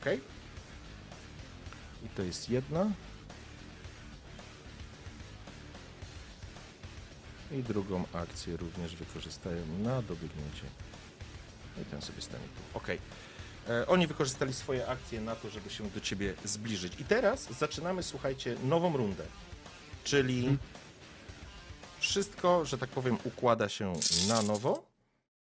Ok. I to jest jedna. I drugą akcję również wykorzystają na dobiegnięcie. I ten sobie stanie tu. Ok. E, oni wykorzystali swoje akcje na to, żeby się do ciebie zbliżyć. I teraz zaczynamy, słuchajcie, nową rundę. Czyli wszystko, że tak powiem, układa się na nowo.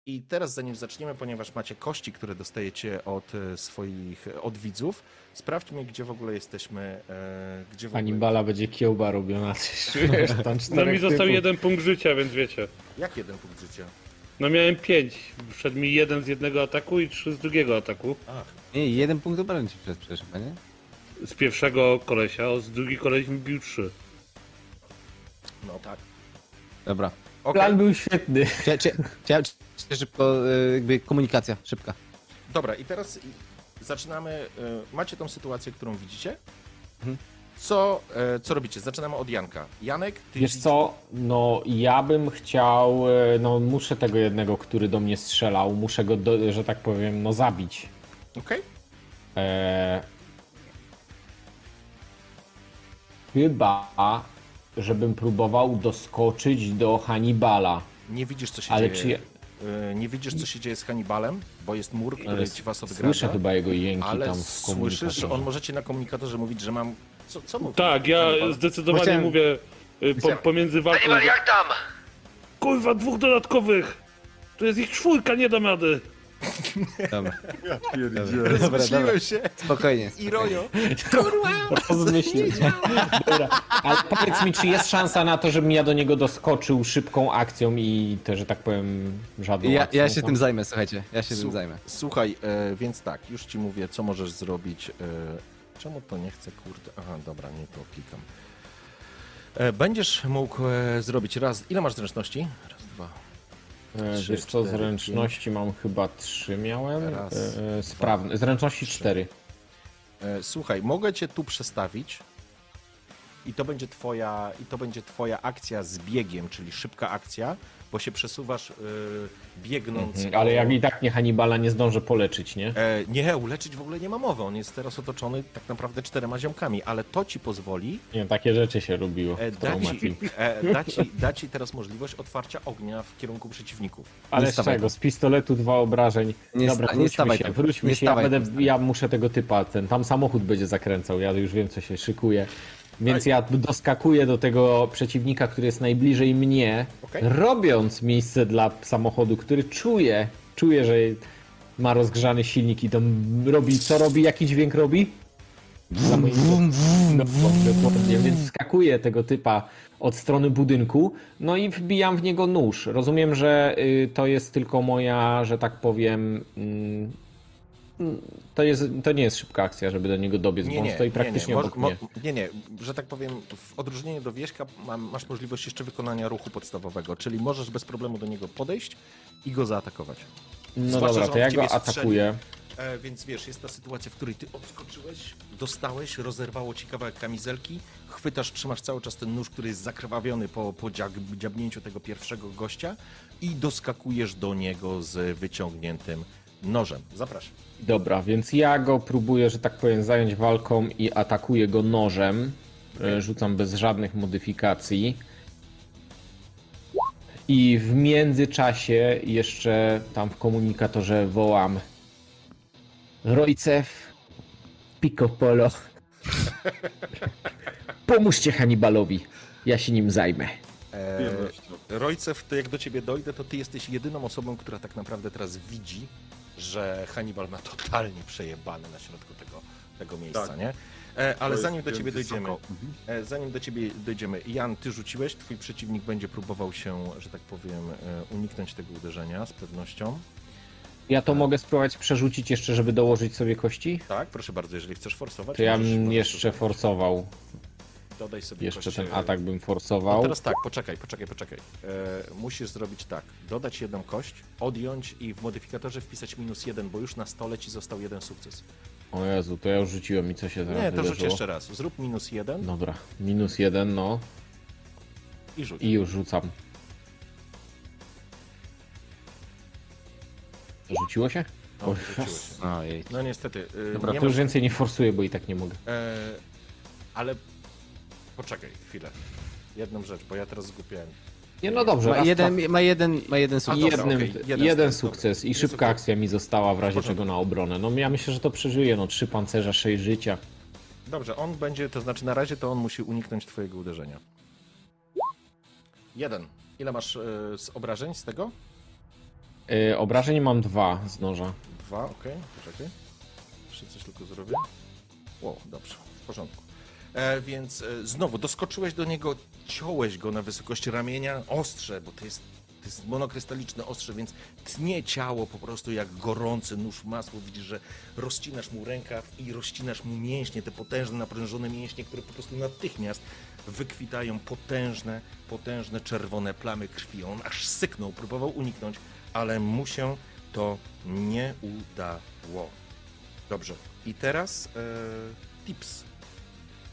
I teraz zanim zaczniemy, ponieważ macie kości, które dostajecie od e, swoich, od widzów, sprawdźmy, gdzie w ogóle jesteśmy, e, gdzie w ogóle... Hannibala będzie kiełba robiona. Wiesz, tam No mi został typów. jeden punkt życia, więc wiecie. Jak jeden punkt życia? No miałem pięć. Wszedł mi jeden z jednego ataku i trzy z drugiego ataku. Ach, Nie, jeden punkt obrony ci przecież chyba, nie? Z pierwszego kolesia, a z drugi koleś mi bił trzy. no tak. Dobra. Okej, Plan był świetny. Cie, szybko, y, jakby komunikacja, szybka. dobra i teraz zaczynamy, e, macie tą sytuację, którą widzicie. Mhm. Co, e, co robicie? Zaczynamy od Janka. Janek, ty Wiesz co, no ja bym chciał, e, no muszę tego jednego, który do mnie strzelał, muszę go, do, że tak powiem, no zabić. Okej, Eee, chyba, żebym próbował doskoczyć do Hannibala. nie widzisz, co się Ale dzieje. czy E, Nie widzisz, co się dzieje z Hannibalem, bo jest mur, który ale ci was odgradza. słyszę chyba jego jęki Ale tam w słyszysz, komunikatorze. on możecie na komunikatorze mówić, że mam... Co, co mówi Tak, ja Hannibal? zdecydowanie Chciałem- mówię y, po, pomiędzy walką. Hannibal, jak tam? Kurwa, dwóch dodatkowych! Tu jest ich czwórka, nie dam rady. Dobra. Rozmyśliłem się Spokojnie. i rojo. Rozmyślić. Dobra, ale powiedz mi, czy jest szansa na to, żebym ja do niego doskoczył szybką akcją i to, że tak powiem, żadną Ja, akcją? ja się tym zajmę, słuchajcie. Ja się tym zajmę. Słuchaj, e, więc tak, już ci mówię, co możesz zrobić. E, czemu to nie chcę, kurde? Aha, dobra, nie to klikam. E, będziesz mógł e, zrobić raz. Ile masz zręczności? Raz, dwa. E, Trzy, Wiesz co, cztery, zręczności mam chyba trzy miałem. Raz, e, e, sprawne. Zręczności cztery. E, słuchaj, mogę cię tu przestawić. I to będzie twoja, i to będzie twoja akcja z biegiem, czyli szybka akcja, bo się przesuwasz e, biegnąc. Mhm, Ale jak i tak nie Hannibala nie zdążę poleczyć, nie? E, nie, uleczyć w ogóle nie ma mowy. On jest teraz otoczony tak naprawdę czterema ziomkami, ale to ci pozwoli Nie, takie rzeczy się robiło e, da, ci, e, da, ci, da ci teraz możliwość otwarcia ognia w kierunku przeciwników. Ale z czego? Z pistoletu dwa obrażeń. Nie Dobra, sta- nie wróćmy stawaj się, tam. wróćmy Nie się. Ja, stawaj będę, tam. ja muszę tego typa, ten tam samochód będzie zakręcał, ja już wiem co się szykuje. Więc ja doskakuję do tego przeciwnika, który jest najbliżej mnie, Okej. robiąc miejsce dla samochodu, który czuje, czuje, że ma rozgrzany silnik i to robi, co robi, jaki dźwięk robi? Za moim no, dokładnie, więc skakuję tego typa od strony budynku, no i wbijam w niego nóż. Rozumiem, że y, to jest tylko moja, że tak powiem. To, jest, to nie jest szybka akcja, żeby do niego dobiec, bo on stoi praktycznie nie, obok mo- nie, nie, że tak powiem, w odróżnieniu do wieśka masz możliwość jeszcze wykonania ruchu podstawowego, czyli możesz bez problemu do niego podejść i go zaatakować. No zwłaszcza, dobra, to ja go atakuję. E, więc wiesz, jest ta sytuacja, w której ty odskoczyłeś, dostałeś, rozerwało ci kawałek kamizelki, chwytasz, trzymasz cały czas ten nóż, który jest zakrwawiony po, po dziabnięciu tego pierwszego gościa i doskakujesz do niego z wyciągniętym nożem. Zapraszam. Dobra, więc ja go próbuję, że tak powiem, zająć walką i atakuję go nożem. E, Rzucam bez żadnych modyfikacji. I w międzyczasie jeszcze tam w komunikatorze wołam Rojcew, Pico Polo. Pomóżcie Hannibalowi, ja się nim zajmę. E, Rojcew, to jak do ciebie dojdę, to ty jesteś jedyną osobą, która tak naprawdę teraz widzi, że Hannibal ma totalnie przejebane na środku tego, tego miejsca, Tak. nie? E, ale zanim do ciebie dojdziemy, Mhm. e, zanim do ciebie dojdziemy, Jan, ty rzuciłeś, twój przeciwnik będzie próbował się, że tak powiem, e, uniknąć tego uderzenia z pewnością. Ja to mogę spróbować przerzucić jeszcze, żeby dołożyć sobie kości? Tak, proszę bardzo, jeżeli chcesz forsować. To ja bym jeszcze zrobić. forsował. Dodaj sobie Jeszcze kość, ten e, atak bym No forsował. teraz tak, poczekaj, poczekaj, poczekaj. E, musisz zrobić tak. Dodać jedną kość, odjąć i w modyfikatorze wpisać minus jeden, bo już na stole ci został jeden sukces. O Jezu, to ja już rzuciłem i co się teraz Nie, to rzuć wydarzyło? jeszcze raz. Zrób minus jeden Dobra, minus jeden, no. i rzuć. I już rzucam. Rzuciło się? No, O, rzuciło się. Ojej. No niestety. e, Dobra, nie to już więcej nie forsuję, bo i tak nie mogę. e, ale poczekaj chwilę. Jedną rzecz, bo ja teraz zgubiłem. Nie, no dobrze. Ma raz, jeden, dwa, ma jeden, ma jeden A, sukces. dobra, jednym, okej, jeden jeden sukces, sukces i szybka okej. akcja mi została w razie porządku. czego na obronę. No ja myślę, że to przeżyje, no trzy pancerza, sześć życia. Dobrze, on będzie, to znaczy na razie to on musi uniknąć twojego uderzenia. Jeden. Ile masz e, z obrażeń z tego? Yy, obrażeń mam dwa z noża. Dwa, okej, poczekaj. Jeszcze coś tylko zrobię. Wow, dobrze, w porządku. E, więc e, znowu doskoczyłeś do niego, ciąłeś go na wysokość ramienia, ostrze, bo to jest, to jest monokrystaliczne ostrze, więc tnie ciało po prostu jak gorący nóż w masło. Widzisz, że rozcinasz mu rękaw i rozcinasz mu mięśnie, te potężne, naprężone mięśnie, które po prostu natychmiast wykwitają potężne, potężne czerwone plamy krwi. On aż syknął, próbował uniknąć, ale mu się to nie udało. Dobrze. I teraz e, tips.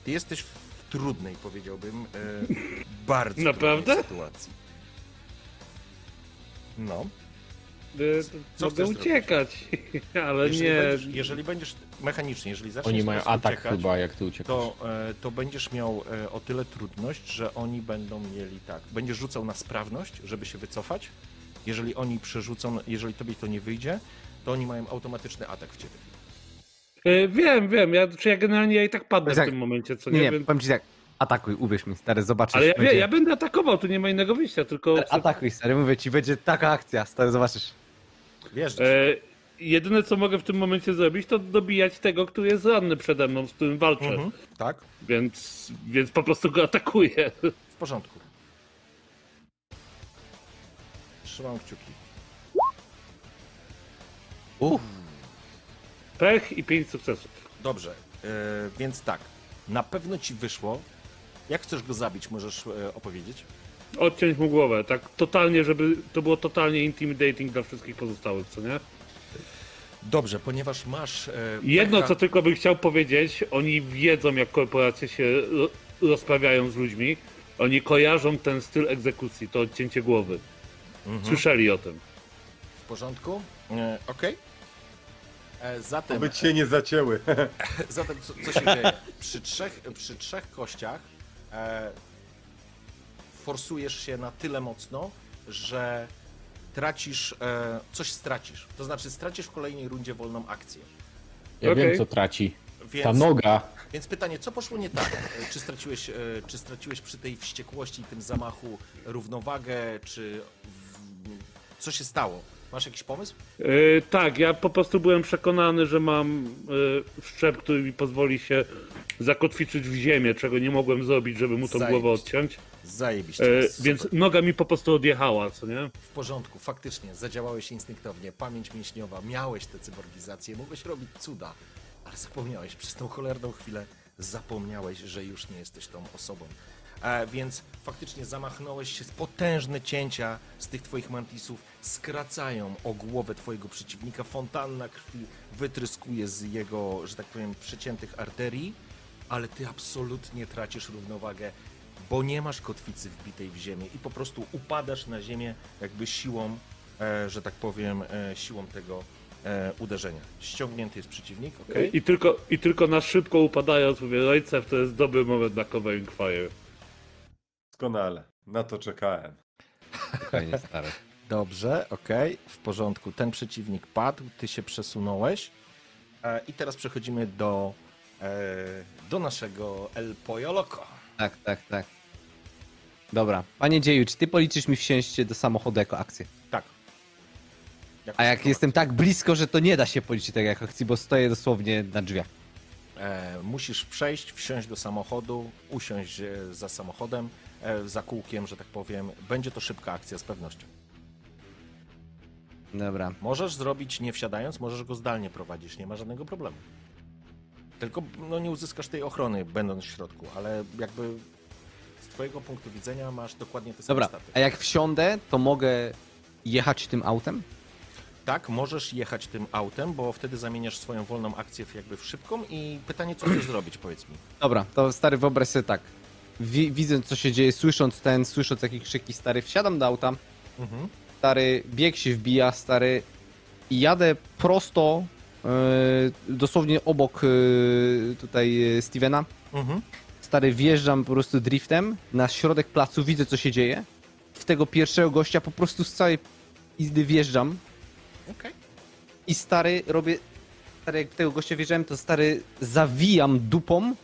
Ty jesteś w trudnej, powiedziałbym, e, bardzo Naprawdę? trudnej sytuacji. No. Y, Co Mogę chcesz uciekać, ale Jeżeli, nie. będziesz, jeżeli będziesz mechanicznie, jeżeli zaczniesz Oni mają teraz atak uciekać, chyba, jak ty uciekasz. to, e, to będziesz miał e, o tyle trudność, że oni będą mieli tak. Będziesz rzucał na sprawność, żeby się wycofać. Jeżeli oni przerzucą, jeżeli tobie to nie wyjdzie, to oni mają automatyczny atak w ciebie. Y, Wiem, wiem, ja, czy ja generalnie ja i tak padnę w Tak. tym momencie, co Nie, nie, nie, wiem. powiem ci tak. Atakuj, uwierz mi, stary, zobaczysz. Ale ja, będzie... ja będę atakował, tu nie ma innego wyjścia, tylko. Stary, Atakuj, stary, mówię ci, będzie taka akcja, stary, zobaczysz. Wiesz, E, jedyne co mogę w tym momencie zrobić, to dobijać tego, który jest ranny przede mną, z którym walczę. mhm, tak, Więc, więc po prostu go atakuję. w porządku. Trzymam kciuki. Uff. Pech i pięć sukcesów. Dobrze, e, więc tak. Na pewno ci wyszło. Jak chcesz go zabić, możesz e, opowiedzieć? Odciąć mu głowę, tak totalnie, żeby to było totalnie intimidating dla wszystkich pozostałych, co nie? Dobrze, ponieważ masz. E, Jedno, pecha- co tylko bym chciał powiedzieć, oni wiedzą, jak korporacje się ro- rozprawiają z ludźmi. Oni kojarzą ten styl egzekucji, to odcięcie głowy. Mhm. Słyszeli o tym. W porządku? E, Okej. E, Zatem, Oby cię nie zacięły. zatem co, co się dzieje? Przy trzech, przy trzech kościach e, forsujesz się na tyle mocno, że tracisz, e, coś stracisz. To znaczy stracisz w kolejnej rundzie wolną akcję. Ja Okej. wiem, co traci. Więc, Ta noga. więc pytanie, co poszło nie tak? E, Czy straciłeś, e, czy straciłeś przy tej wściekłości i tym zamachu równowagę, czy w, co się stało? Masz jakiś pomysł? Yy, tak, ja po prostu byłem przekonany, że mam yy, wszczep, który mi pozwoli się zakotwiczyć w ziemię, czego nie mogłem zrobić, żeby mu tą Zajebiście. głowę odciąć. Zajebiście. Yy, super. więc noga mi po prostu odjechała, co nie? W porządku, faktycznie, zadziałałeś instynktownie, pamięć mięśniowa, miałeś tę cyborgizację, mogłeś robić cuda, ale zapomniałeś, przez tą cholerną chwilę zapomniałeś, że już nie jesteś tą osobą. E, więc faktycznie zamachnąłeś się, potężne cięcia z tych twoich mantisów skracają o głowę twojego przeciwnika, fontanna krwi wytryskuje z jego, że tak powiem, przeciętych arterii, ale ty absolutnie tracisz równowagę, bo nie masz kotwicy wbitej w ziemię i po prostu upadasz na ziemię jakby siłą, e, że tak powiem, e, siłą tego e, uderzenia. Ściągnięty jest przeciwnik, ok? I, tylko, I tylko na szybko upadając mówię, Rojcew to jest dobry moment na covering fire. Doskonale. Na to czekałem. Fajnie, stary. Dobrze, okej, w porządku. Ten przeciwnik padł, ty się przesunąłeś. E, I teraz przechodzimy do, e, do naszego El Pollo Loco. Tak, tak, tak. Dobra. Panie dzieju, czy ty policzysz mi wsiąść do samochodu jako akcję? Tak. A jak jestem tak blisko, że to nie da się policzyć tak jak akcji, bo stoję dosłownie na drzwiach. E, musisz przejść, wsiąść do samochodu, usiąść e, za samochodem, e, za kółkiem, że tak powiem. Będzie to szybka akcja z pewnością. Dobra. Możesz zrobić nie wsiadając, możesz go zdalnie prowadzić, nie ma żadnego problemu. Tylko no, nie uzyskasz tej ochrony będąc w środku, ale jakby z twojego punktu widzenia masz dokładnie te same Dobra, staty. a jak wsiądę, to mogę jechać tym autem? Tak, możesz jechać tym autem, bo wtedy zamieniasz swoją wolną akcję w jakby w szybką i pytanie, co chcesz zrobić, powiedz mi. Dobra, to stary, wyobraź sobie tak. Wi widząc, co się dzieje, słysząc ten, słysząc jakieś krzyki, stary, wsiadam do auta, Mhm. Stary, bieg się wbija, stary, i jadę prosto, e, dosłownie obok e, tutaj e, Stevena. Mhm. Stary, wjeżdżam po prostu driftem na środek placu, widzę, co się dzieje. W tego pierwszego gościa po prostu z całej izdy wjeżdżam Okej. i stary, robię, stary, jak w tego gościa wjeżdżałem, to stary, zawijam dupą,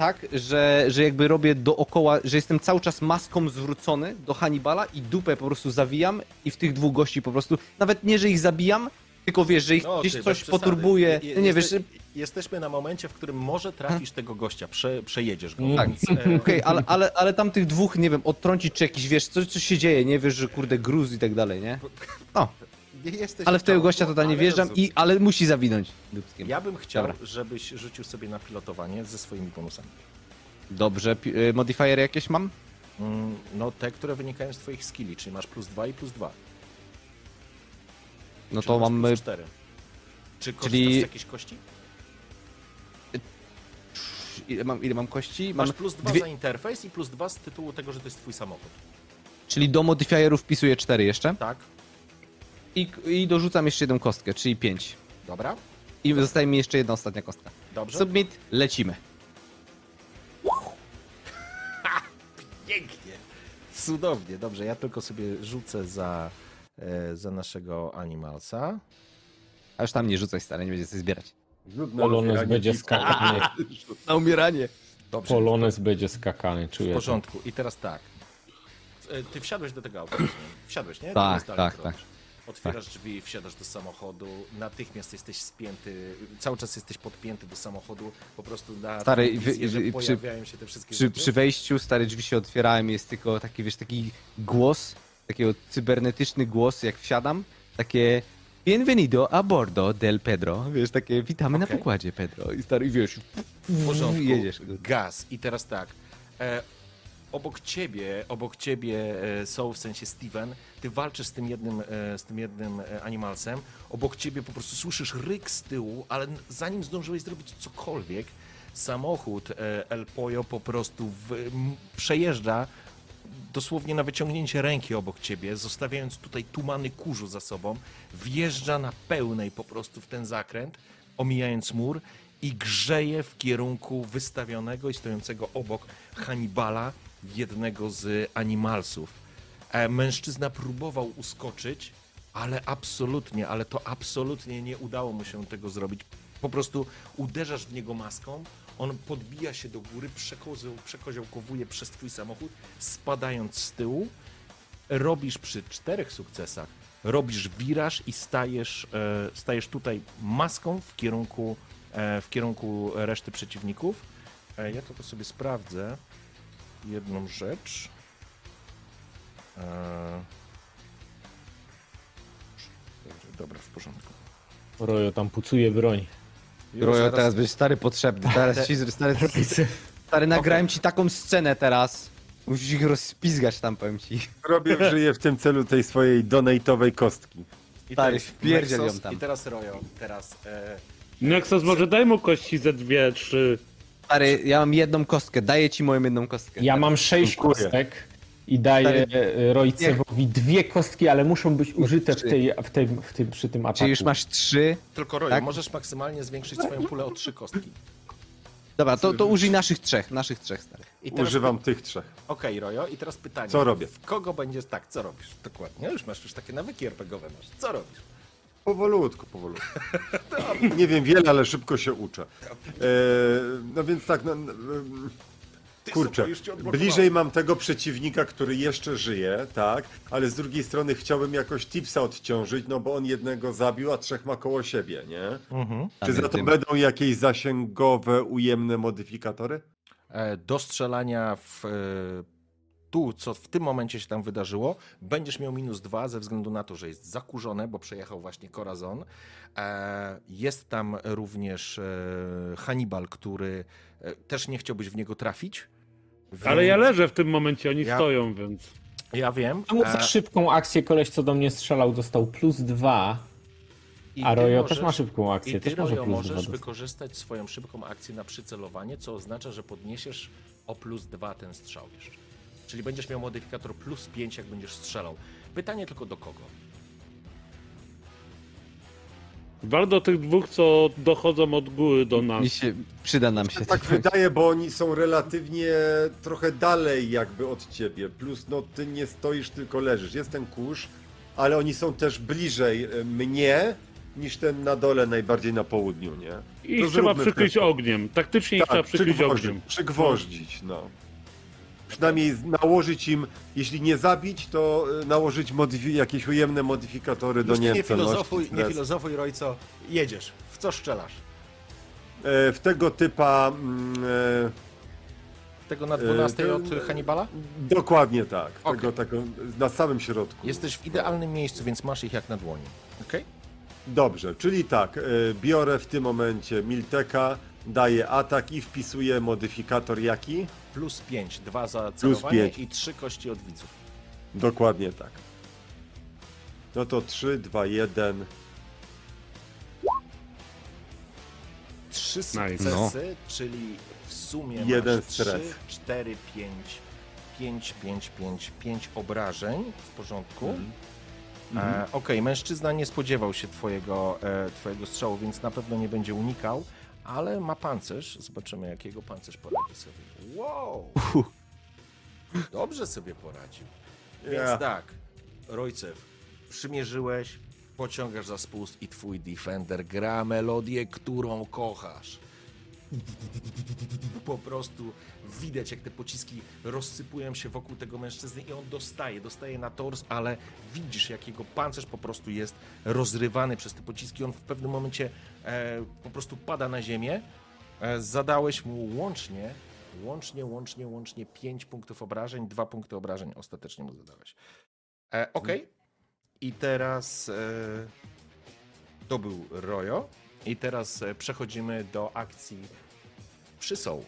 tak, że, że jakby robię dookoła, że jestem cały czas maską zwrócony do Hannibala i dupę po prostu zawijam i w tych dwóch gości po prostu, nawet nie, że ich zabijam, tylko wiesz, że ich No, gdzieś coś poturbuje, Je- nie wiesz, jeste- Jesteśmy na momencie, w którym może trafisz tego gościa, prze, przejedziesz go. Tak. E, Okej, ale, ale, ale tam tych dwóch, nie wiem, odtrącić czy jakiś, wiesz, coś, coś się dzieje, nie wiesz, że kurde gruz i tak dalej, nie? No, nie jesteś ale w tego gościa totalnie ale wjeżdżam, rozumiem. i, ale musi zawinąć dupskiem. Ja bym chciał, Dobra. żebyś rzucił sobie na pilotowanie ze swoimi bonusami. Dobrze, pi- y, modifiery jakieś mam? Mm, No te, które wynikają z twoich skilli, czyli masz plus 2 i plus 2. No to mam y, 4. Czy korzystasz czyli- z jakiejś kości? ile mam, ile mam kości? Masz Mam plus 2 dwie, za interfejs i plus 2 z tytułu tego, że to jest twój samochód. czyli do modifierów wpisuję 4 jeszcze Tak? I, i dorzucam jeszcze jedną kostkę, czyli 5. Dobra? I zostaje mi jeszcze jedna ostatnia kostka. Dobrze? Submit, lecimy. Pięknie. Cudownie. Dobrze, ja tylko sobie rzucę za, e, za naszego Animalsa. A już tam nie rzucaj stary, nie będzie coś zbierać. Rzut na Polones rozbieranie będzie piwka. skakany. Na umieranie. Dobrze. Polones będzie skakany, W czuję. porządku. I teraz tak. E, Ty wsiadłeś do tego auta, rozumiem. Wsiadłeś, nie? Ty Tak, tak, to tak. robisz. Otwierasz drzwi, wsiadasz do samochodu, natychmiast jesteś spięty, cały czas jesteś podpięty do samochodu, po prostu na Stary, wizję, że wy- przy- pojawiają się te wszystkie Przy, rzeczy. przy wejściu stare drzwi się otwierałem, jest tylko taki, wiesz, taki głos, takiego cybernetyczny głos, jak wsiadam, takie Bienvenido a bordo del Pedro, wiesz, takie witamy na Okej. pokładzie Pedro i stary, wiesz, w porządku, jedziesz. gaz. I teraz tak, e, obok ciebie, obok ciebie e, są w sensie Steven, ty walczysz z tym jednym, e, z tym jednym e, animalsem, obok ciebie po prostu słyszysz ryk z tyłu, ale zanim zdążyłeś zrobić cokolwiek, samochód El Pollo po prostu w, przejeżdża dosłownie na wyciągnięcie ręki obok ciebie, zostawiając tutaj tumany kurzu za sobą, wjeżdża na pełnej po prostu w ten zakręt, omijając mur i grzeje w kierunku wystawionego i stojącego obok Hannibala, jednego z animalsów. E, Mężczyzna próbował uskoczyć, ale absolutnie, ale to absolutnie nie udało mu się tego zrobić. Po prostu uderzasz w niego maską, on podbija się do góry, przekozioł, przekoziołkowuje przez twój samochód, spadając z tyłu. Robisz przy czterech sukcesach, robisz wiraż i stajesz, e, stajesz tutaj maską w kierunku, e, w kierunku reszty przeciwników. Ja tylko sobie sprawdzę jedną rzecz. E, Dobrze, Dobra, w porządku. Rojo tam pucuje broń. Rojo, zaraz- teraz będziesz stary potrzebny, teraz ci, stary, stary nagrałem ci taką scenę teraz, musisz ich rozpizgać tam, powiem ci. Robię, żyję w tym celu tej swojej donate'owej kostki. I Stary, teraz wpierdziel ją tam. I teraz Rojo, teraz... E, Nexus, może daj mu kości ze dwie, trzy. Stary, ja mam jedną kostkę, daję ci moją jedną kostkę. Ja mam sześć Dziękuję. kostek i daję e, Rojcewowi dwie kostki, ale muszą być użyte w tej, w tej, w tym, przy tym ataku. Czyli już masz trzy. tylko Rojo, Tak? możesz maksymalnie zwiększyć swoją pulę o trzy kostki. Dobra, to, to użyj naszych trzech, naszych trzech, stary. I teraz Używam tych trzech. Okej, Rojo, i teraz pytanie. Co robię? W kogo będziesz... Tak, co robisz? Dokładnie, już masz już takie nawyki RPGowe masz. Co robisz? Powolutku, powolutku. Nie wiem wiele, ale szybko się uczę. E, no więc tak, no, no, kurczę, bliżej mam tego przeciwnika, który jeszcze żyje, tak, ale z drugiej strony chciałbym jakoś tipsa odciążyć, no bo on jednego zabił, a trzech ma koło siebie, nie? Mhm. Czy za to będą jakieś zasięgowe, ujemne modyfikatory? E, do strzelania w e, tu, co w tym momencie się tam wydarzyło, będziesz miał minus dwa ze względu na to, że jest zakurzone, bo przejechał właśnie Corazon. E, Jest tam również e, Hannibal, który e, też nie chciałbyś w niego trafić. Ale ja więc- leżę w tym momencie, oni Ja- stoją, więc... Ja wiem. Czemu za e, szybką akcję koleś, co do mnie strzelał, dostał plus dwa, i a Rojo możesz- też ma szybką akcję, I ty, też może Rojo, plus dwa możesz dostać. wykorzystać swoją szybką akcję na przycelowanie, co oznacza, że podniesiesz o plus dwa ten strzał jeszcze. Czyli będziesz miał modyfikator plus 5, jak będziesz strzelał. Pytanie tylko do kogo? Wal do tych dwóch, co dochodzą od góry do nas. Mi się, przyda nam się. Tak wydaje, bo oni są relatywnie trochę dalej jakby od ciebie. Plus, no ty nie stoisz, tylko leżysz. Jest ten kurz, ale oni są też bliżej e, mnie niż ten na dole, najbardziej na południu, nie? To trzeba przykryć ogniem. Taktycznie ich trzeba Tak, przykryć przygwoździć, ogniem. przygwoździć, no. Przynajmniej nałożyć im, jeśli nie zabić, to e, nałożyć modyfi- jakieś ujemne modyfikatory do Już ty nie filozofuj, nie filozofuj, Rojco. Jedziesz. W co strzelasz? E, W tego typa... mm, e, Tego na 12 to- od Hannibala? Dokładnie tak. Okej. Tego, tego na samym środku. Jesteś w idealnym miejscu, więc masz ich jak na dłoni. Okej? Dobrze, czyli tak, e, biorę w tym momencie Milteka, daję atak i wpisuję modyfikator jaki? Plus 5, 2 za celowanie i 3 kości od widzów. Dokładnie tak. No to 3, 2, 1. Trzy Nice. sukcesy, czyli w sumie Jeden masz 3, stres. 4, 5, 5, 5, 5, 5 obrażeń. W porządku. E, Okej, mężczyzna nie spodziewał się twojego, e, twojego strzału, więc na pewno nie będzie unikał, ale ma pancerz. Zobaczymy, jakiego pancerz poradzi sobie. Wow! Dobrze sobie poradził. Więc Ja. tak, Rojcew, przymierzyłeś, pociągasz za spust i twój Defender gra melodię, którą kochasz. Po prostu widać, jak te pociski rozsypują się wokół tego mężczyzny i on dostaje, dostaje na tors, ale widzisz, jak jego pancerz po prostu jest rozrywany przez te pociski. On w pewnym momencie e, po prostu pada na ziemię. E, zadałeś mu łącznie, łącznie, łącznie, łącznie 5 punktów obrażeń, 2 punkty obrażeń ostatecznie mu zadałeś. E, Okej. I teraz e, to był Rojo. I teraz e, przechodzimy do akcji przy Soul.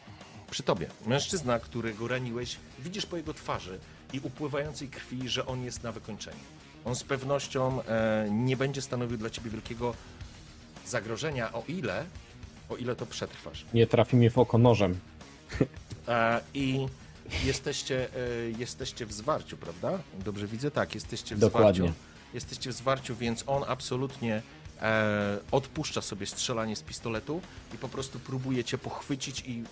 Przy tobie. Mężczyzna, którego raniłeś, widzisz po jego twarzy i upływającej krwi, że on jest na wykończeniu. On z pewnością e, nie będzie stanowił dla ciebie wielkiego zagrożenia, o ile, o ile to przetrwasz. Nie trafi mnie w oko nożem. E, I jesteście, e, jesteście w zwarciu, prawda? Dobrze widzę? Tak, jesteście w Dokładnie. zwarciu. Jesteście w zwarciu, więc on absolutnie e, odpuszcza sobie strzelanie z pistoletu i po prostu próbuje cię pochwycić i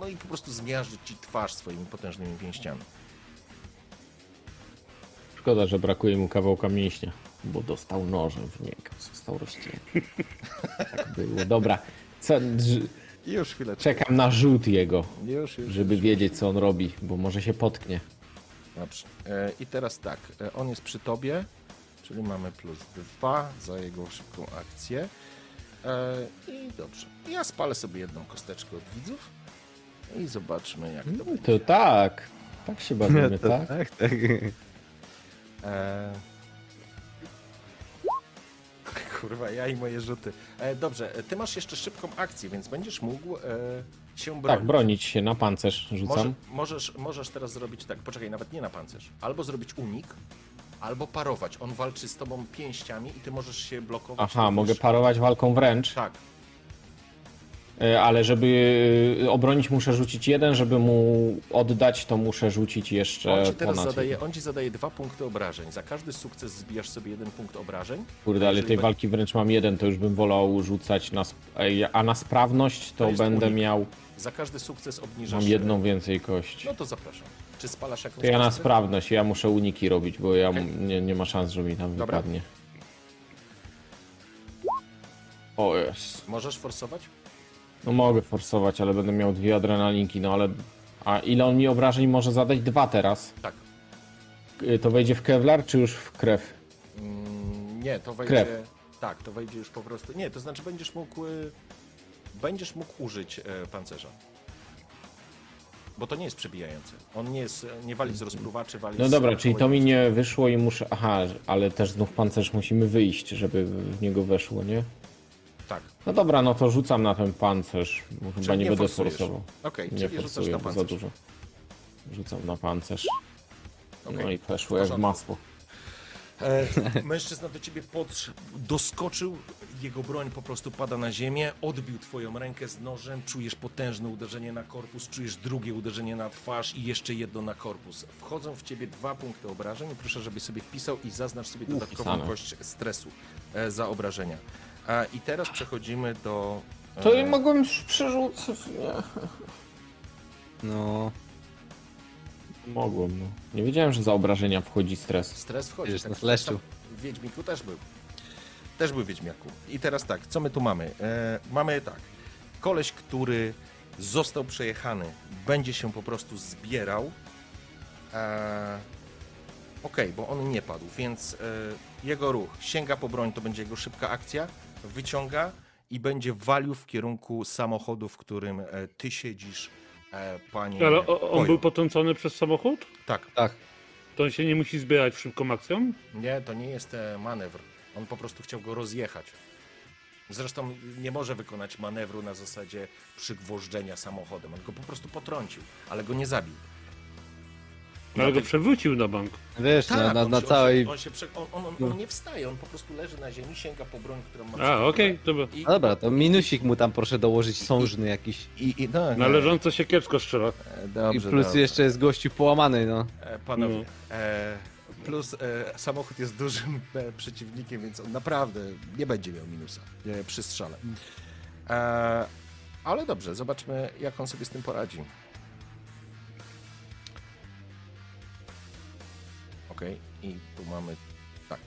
no i po prostu zmiażdżyć ci twarz swoimi potężnymi pięściami. Szkoda, że brakuje mu kawałka mięśnia, bo dostał nożem w niego, został rozcięty. Tak było. Dobra, co, Już chwileczkę. czekam na rzut jego, Już, już. żeby wiedzieć, co on robi, bo może się potknie. Dobrze. E, I teraz tak, e, on jest przy tobie, czyli mamy plus dwa za jego szybką akcję. E, I dobrze. Ja spalę sobie jedną kosteczkę od widzów i zobaczmy, jak to będzie. To tak, tak się bawimy, To tak? tak, tak. E... Kurwa, ja i moje rzuty. E, dobrze, ty masz jeszcze szybką akcję, więc będziesz mógł e, się bronić. Tak, bronić się na pancerz Może, rzucam. możesz, możesz teraz zrobić tak, poczekaj, nawet nie na pancerz. Albo zrobić unik, albo parować. On walczy z tobą pięściami i ty możesz się blokować. Aha, mogę parować walką wręcz, Tak, e, ale żeby e, obronić muszę rzucić jeden, żeby mu oddać, to muszę rzucić jeszcze on ci teraz ponad zadaje, on ci zadaje dwa punkty obrażeń. Za każdy sukces zbijasz sobie jeden punkt obrażeń. Kurde, ale Jeżeli tej walki wręcz mam jeden, to już bym wolał rzucać na... Sp- ej, a na sprawność to, To jest będę unik. miał... Za każdy sukces obniżasz... Mam jedną więcej kość. No to zapraszam. Czy spalasz jakąś To ja na kostkę? sprawność, ja muszę uniki robić, bo ja Okej. nie, nie ma szans, że mi tam Dobra. wypadnie. O jest. Możesz forsować? No mogę forsować, ale będę miał dwie adrenalinki, no ale A ile on mi obrażeń może zadać? Dwa teraz. Tak. Y, To wejdzie w Kevlar, czy już w krew? Mm, Nie, to wejdzie. Krew. Tak, to wejdzie już po prostu. Nie, to znaczy będziesz mógł. y, Będziesz mógł użyć e, pancerza. Bo to nie jest przebijające. On nie jest. Nie wali z rozpruwaczy, wali No z dobra, czyli to mi nie wyszło i muszę... Aha, ale też znów pancerz musimy wyjść, żeby w niego weszło, nie? Tak. No dobra, no to rzucam na ten pancerz. bo Chyba nie, nie będę forsujesz. forsował. Okej, Nie czyli rzucasz forsuję, na bo za pancerz. dużo. Rzucam na pancerz. No i weszło jak w porządku. masło. E, mężczyzna do ciebie podsz... doskoczył, jego broń po prostu pada na ziemię, odbił twoją rękę z nożem, czujesz potężne uderzenie na korpus, czujesz drugie uderzenie na twarz i jeszcze jedno na korpus. Wchodzą w ciebie dwa punkty obrażeń i proszę, żebyś sobie wpisał i zaznacz sobie dodatkową Wpisane. kość stresu e, za obrażenia. A, I teraz przechodzimy do... e, To i mogłem już przerzucać, nie? No, Mogłem, no. Nie wiedziałem, że za obrażenia wchodzi stres. Stres wchodzi. Wiesz, na tak, fleszu. tam W Wiedźmiku też był. Też był w Wiedźmiaku. I teraz tak, co my tu mamy? E, mamy tak. Koleś, który został przejechany, będzie się po prostu zbierał. E, Okej, bo on nie padł, więc e, jego ruch sięga po broń, to będzie jego szybka akcja, wyciąga i będzie walił w kierunku samochodu, w którym e, ty siedzisz, e, panie. Ale o, on Koju. był potrącony przez samochód? Tak. tak. To on się nie musi zbierać szybką akcją? Nie, to nie jest e, manewr. On po prostu chciał go rozjechać. Zresztą nie może wykonać manewru na zasadzie przygwożdżenia samochodem. On go po prostu potrącił, ale go nie zabił. Ale go przewrócił na bank. Wiesz, na, Tak, na, on na się- całej... On, się, on, się prze... on, on, on, on nie wstaje, on po prostu leży na ziemi, sięga po broń, którą ma. A, okej, dobra. I, No dobra, to minusik mu tam proszę dołożyć sążny jakiś. I, i, no, Na leżąco się kiepsko strzela. E, I Dobrze, plus dobrze. jeszcze jest gościu połamany, no. E, Panowie, e, plus e, samochód jest dużym e, przeciwnikiem, więc on naprawdę nie będzie miał minusa e, przy strzale. E, ale dobrze, zobaczmy, jak on sobie z tym poradzi. Okej, i tu mamy tak,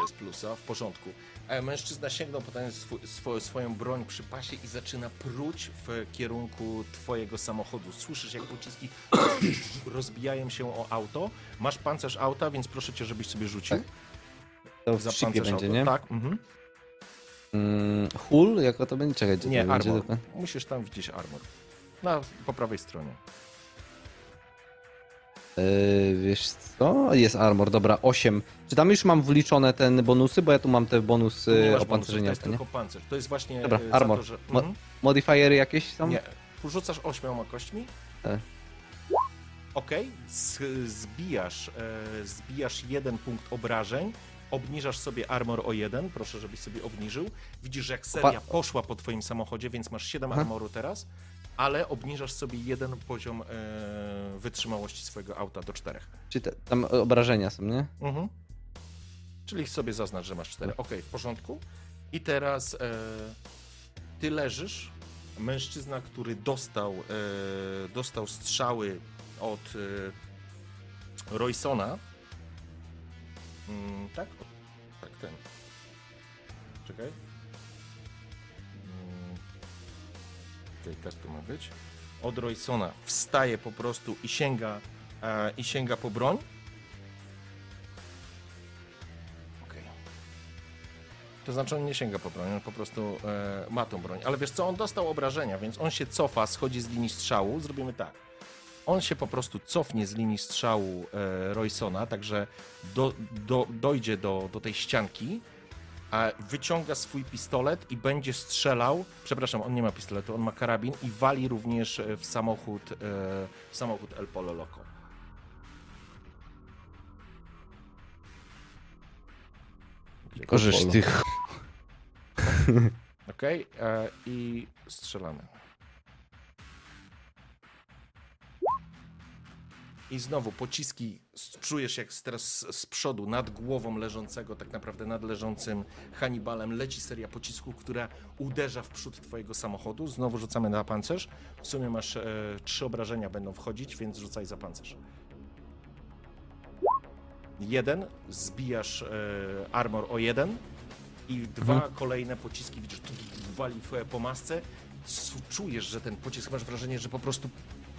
bez plusa, w porządku. E, mężczyzna sięgnął po ten swój, swo, swoją broń przy pasie i zaczyna pruć w kierunku twojego samochodu. Słyszysz, jak pociski rozbijają się o auto. Masz pancerz auta, więc proszę cię, żebyś sobie rzucił. Tak. To w Za pancerz będzie, auto. nie? Tak, mhm. Mm, hull? Jako to będzie? Czekaj, Nie, to będzie? armor. dokładnie? Musisz tam widzieć armor. Na, po prawej stronie. Yy, wiesz co? Jest armor, dobra, 8. Czy tam już mam wliczone te bonusy? Bo ja tu mam te bonusy bonusów, opancerzenia, to jest nie? tylko pancerz. To jest właśnie Dobra, e, armor. To, że... Ma- mhm. Modifiery jakieś są? Nie, rzucasz ośmioma kośćmi. Tak. Okej, z- zbijasz, e, zbijasz jeden punkt obrażeń, obniżasz sobie armor o jeden, proszę, żebyś sobie obniżył. Widzisz, że jak seria poszła po twoim samochodzie, więc masz 7 Aha. armoru teraz, ale obniżasz sobie jeden poziom e, wytrzymałości swojego auta do czterech. Czy te, tam obrażenia są, nie? Mhm. Czyli sobie zaznacz, że masz cztery. Okej, w porządku. I teraz e, ty leżysz. Mężczyzna, który dostał, e, dostał strzały od Roysona. Mm, tak? Tak, ten. Czekaj. Okej, tak to ma być. Od Roysona wstaje po prostu i sięga, e, i sięga po broń. Okej. To znaczy on nie sięga po broń, on po prostu e, ma tą broń. Ale wiesz co, on dostał obrażenia, więc on się cofa, schodzi z linii strzału. Zrobimy tak. On się po prostu cofnie z linii strzału e, Roysona, także do, do, dojdzie do, do tej ścianki, a wyciąga swój pistolet i będzie strzelał. Przepraszam, on nie ma pistoletu, on ma karabin i wali również e, w samochód, e, w samochód El Polo Loco. Korzysz tych. Okej, e, i strzelamy. I znowu pociski czujesz jak teraz z- przodu, nad głową leżącego, tak naprawdę nad leżącym Hannibalem leci seria pocisków, która uderza w przód twojego samochodu. Znowu rzucamy na pancerz. W sumie masz e, trzy obrażenia będą wchodzić, więc rzucaj za pancerz. Jeden, zbijasz e, armor o jeden i dwa kolejne pociski widzisz, tu, tu, tu, wali w- po masce. Czujesz, że ten pocisk, masz wrażenie, że po prostu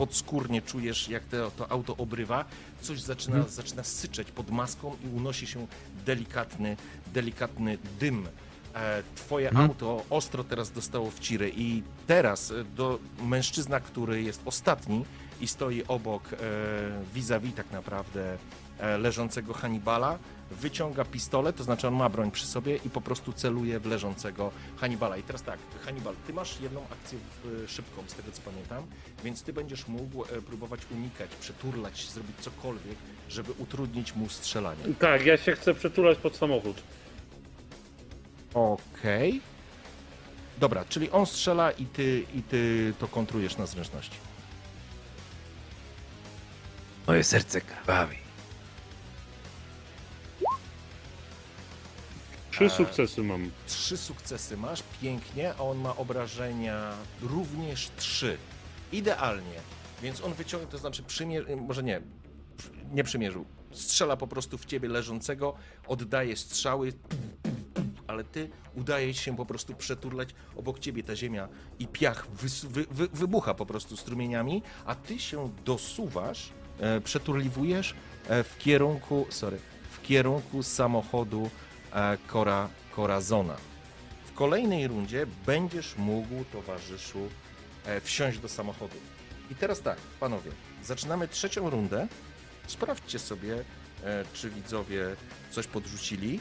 podskórnie czujesz, jak to, to auto obrywa, coś zaczyna, zaczyna syczeć pod maską i unosi się delikatny, delikatny dym. E, Twoje auto ostro teraz dostało w ciry i teraz e, do mężczyzna, który jest ostatni i stoi obok e, vis-a-vis tak naprawdę leżącego Hannibala, wyciąga pistolet, to znaczy on ma broń przy sobie i po prostu celuje w leżącego Hannibala. I teraz tak, Hannibal, ty masz jedną akcję w, szybką, z tego co pamiętam, więc ty będziesz mógł e, próbować unikać, przeturlać, zrobić cokolwiek, żeby utrudnić mu strzelanie. Tak, ja się chcę przetulać pod samochód. Okej. Dobra, czyli on strzela i ty, i ty to kontrujesz na zręczności. Moje serce krwawi. Trzy sukcesy mam. Trzy sukcesy masz, pięknie, a on ma obrażenia również trzy. Idealnie. Więc on wyciąga, to znaczy przymierzył, może nie, nie przymierzył. Strzela po prostu w ciebie leżącego, oddaje strzały, ale ty udaje się po prostu przeturlać obok ciebie ta ziemia i piach wy, wy, wybucha po prostu strumieniami, a ty się dosuwasz, e, przeturliwujesz e, w kierunku, sorry, w kierunku samochodu e, Kora, Korazona. W kolejnej rundzie będziesz mógł, towarzyszu, e, wsiąść do samochodu. I teraz tak, panowie, zaczynamy trzecią rundę. Sprawdźcie sobie, e, czy widzowie coś podrzucili.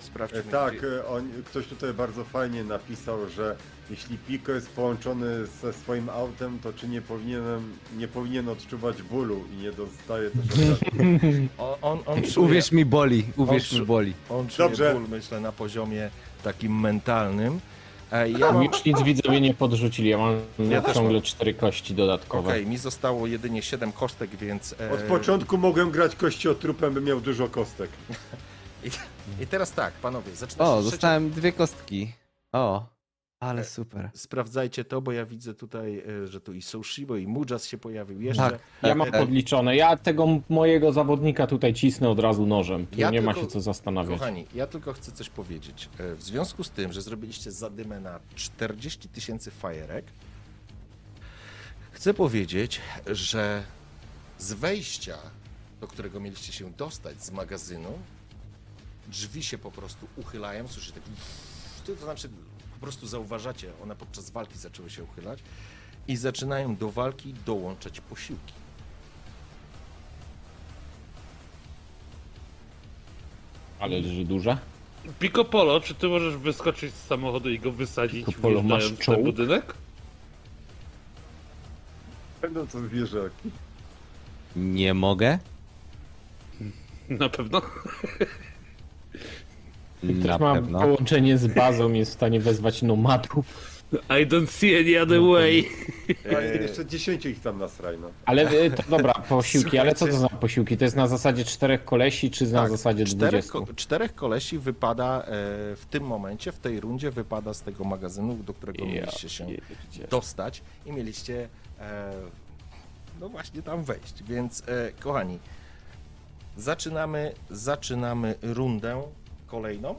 Sprawdźmy, Tak, gdzie- on, ktoś tutaj bardzo fajnie napisał, że jeśli Piko jest połączony ze swoim autem, to czy nie powinienem, nie powinien odczuwać bólu i nie dostaje też obrażeń. On, on, on czuje, Uwierz mi, boli. Uwierz On mi, boli. on czuje Dobrze. ból, myślę, na poziomie takim mentalnym. E, Ja mam... Już nic widzowie nie podrzucili, ja mam Ja też ciągle cztery kości dodatkowe. Okej, mi zostało jedynie 7 kostek, więc... e, Od początku mogłem grać kościotrupem, by miał dużo kostek. I, I teraz tak, panowie, zaczynamy O, dostałem dwie kostki. O, ale super. Sprawdzajcie to, bo ja widzę tutaj, e, że tu i Soushibo, i Mujas się pojawił jeszcze. Tak. Ja mam E, podliczone. Ja tego mojego zawodnika tutaj cisnę od razu nożem. Tu Ja nie ma tylko- się co zastanawiać. Kochani, ja tylko chcę coś powiedzieć. E, W związku z tym, że zrobiliście zadymę na 40 tysięcy fajerek, chcę powiedzieć, że z wejścia, do którego mieliście się dostać z magazynu, drzwi się po prostu uchylają, słyszycie taki... To znaczy, po prostu zauważacie, one podczas walki zaczęły się uchylać i zaczynają do walki dołączać posiłki. Ale że duże? Pico Polo, czy ty możesz wyskoczyć z samochodu i go wysadzić, Pico Polo, masz wjeżdżając w ten czołg? budynek? Będą to zwierzaki. Nie mogę? Na pewno. Na Mam pewno. połączenie z bazą, jest w stanie wezwać nomadów. I don't see any other way. Ale jeszcze 10 ich tam nasraj, no. Ale e, to dobra, posiłki, ale co to Słuchajcie. za posiłki? To jest na zasadzie czterech kolesi, czy na Tak, zasadzie czterech, 20? ko- czterech kolesi wypada e, w tym momencie, w tej rundzie wypada z tego magazynu, do którego Ja mieliście się dostać i mieliście e, no właśnie tam wejść. Więc e, kochani, zaczynamy, zaczynamy rundę kolejną.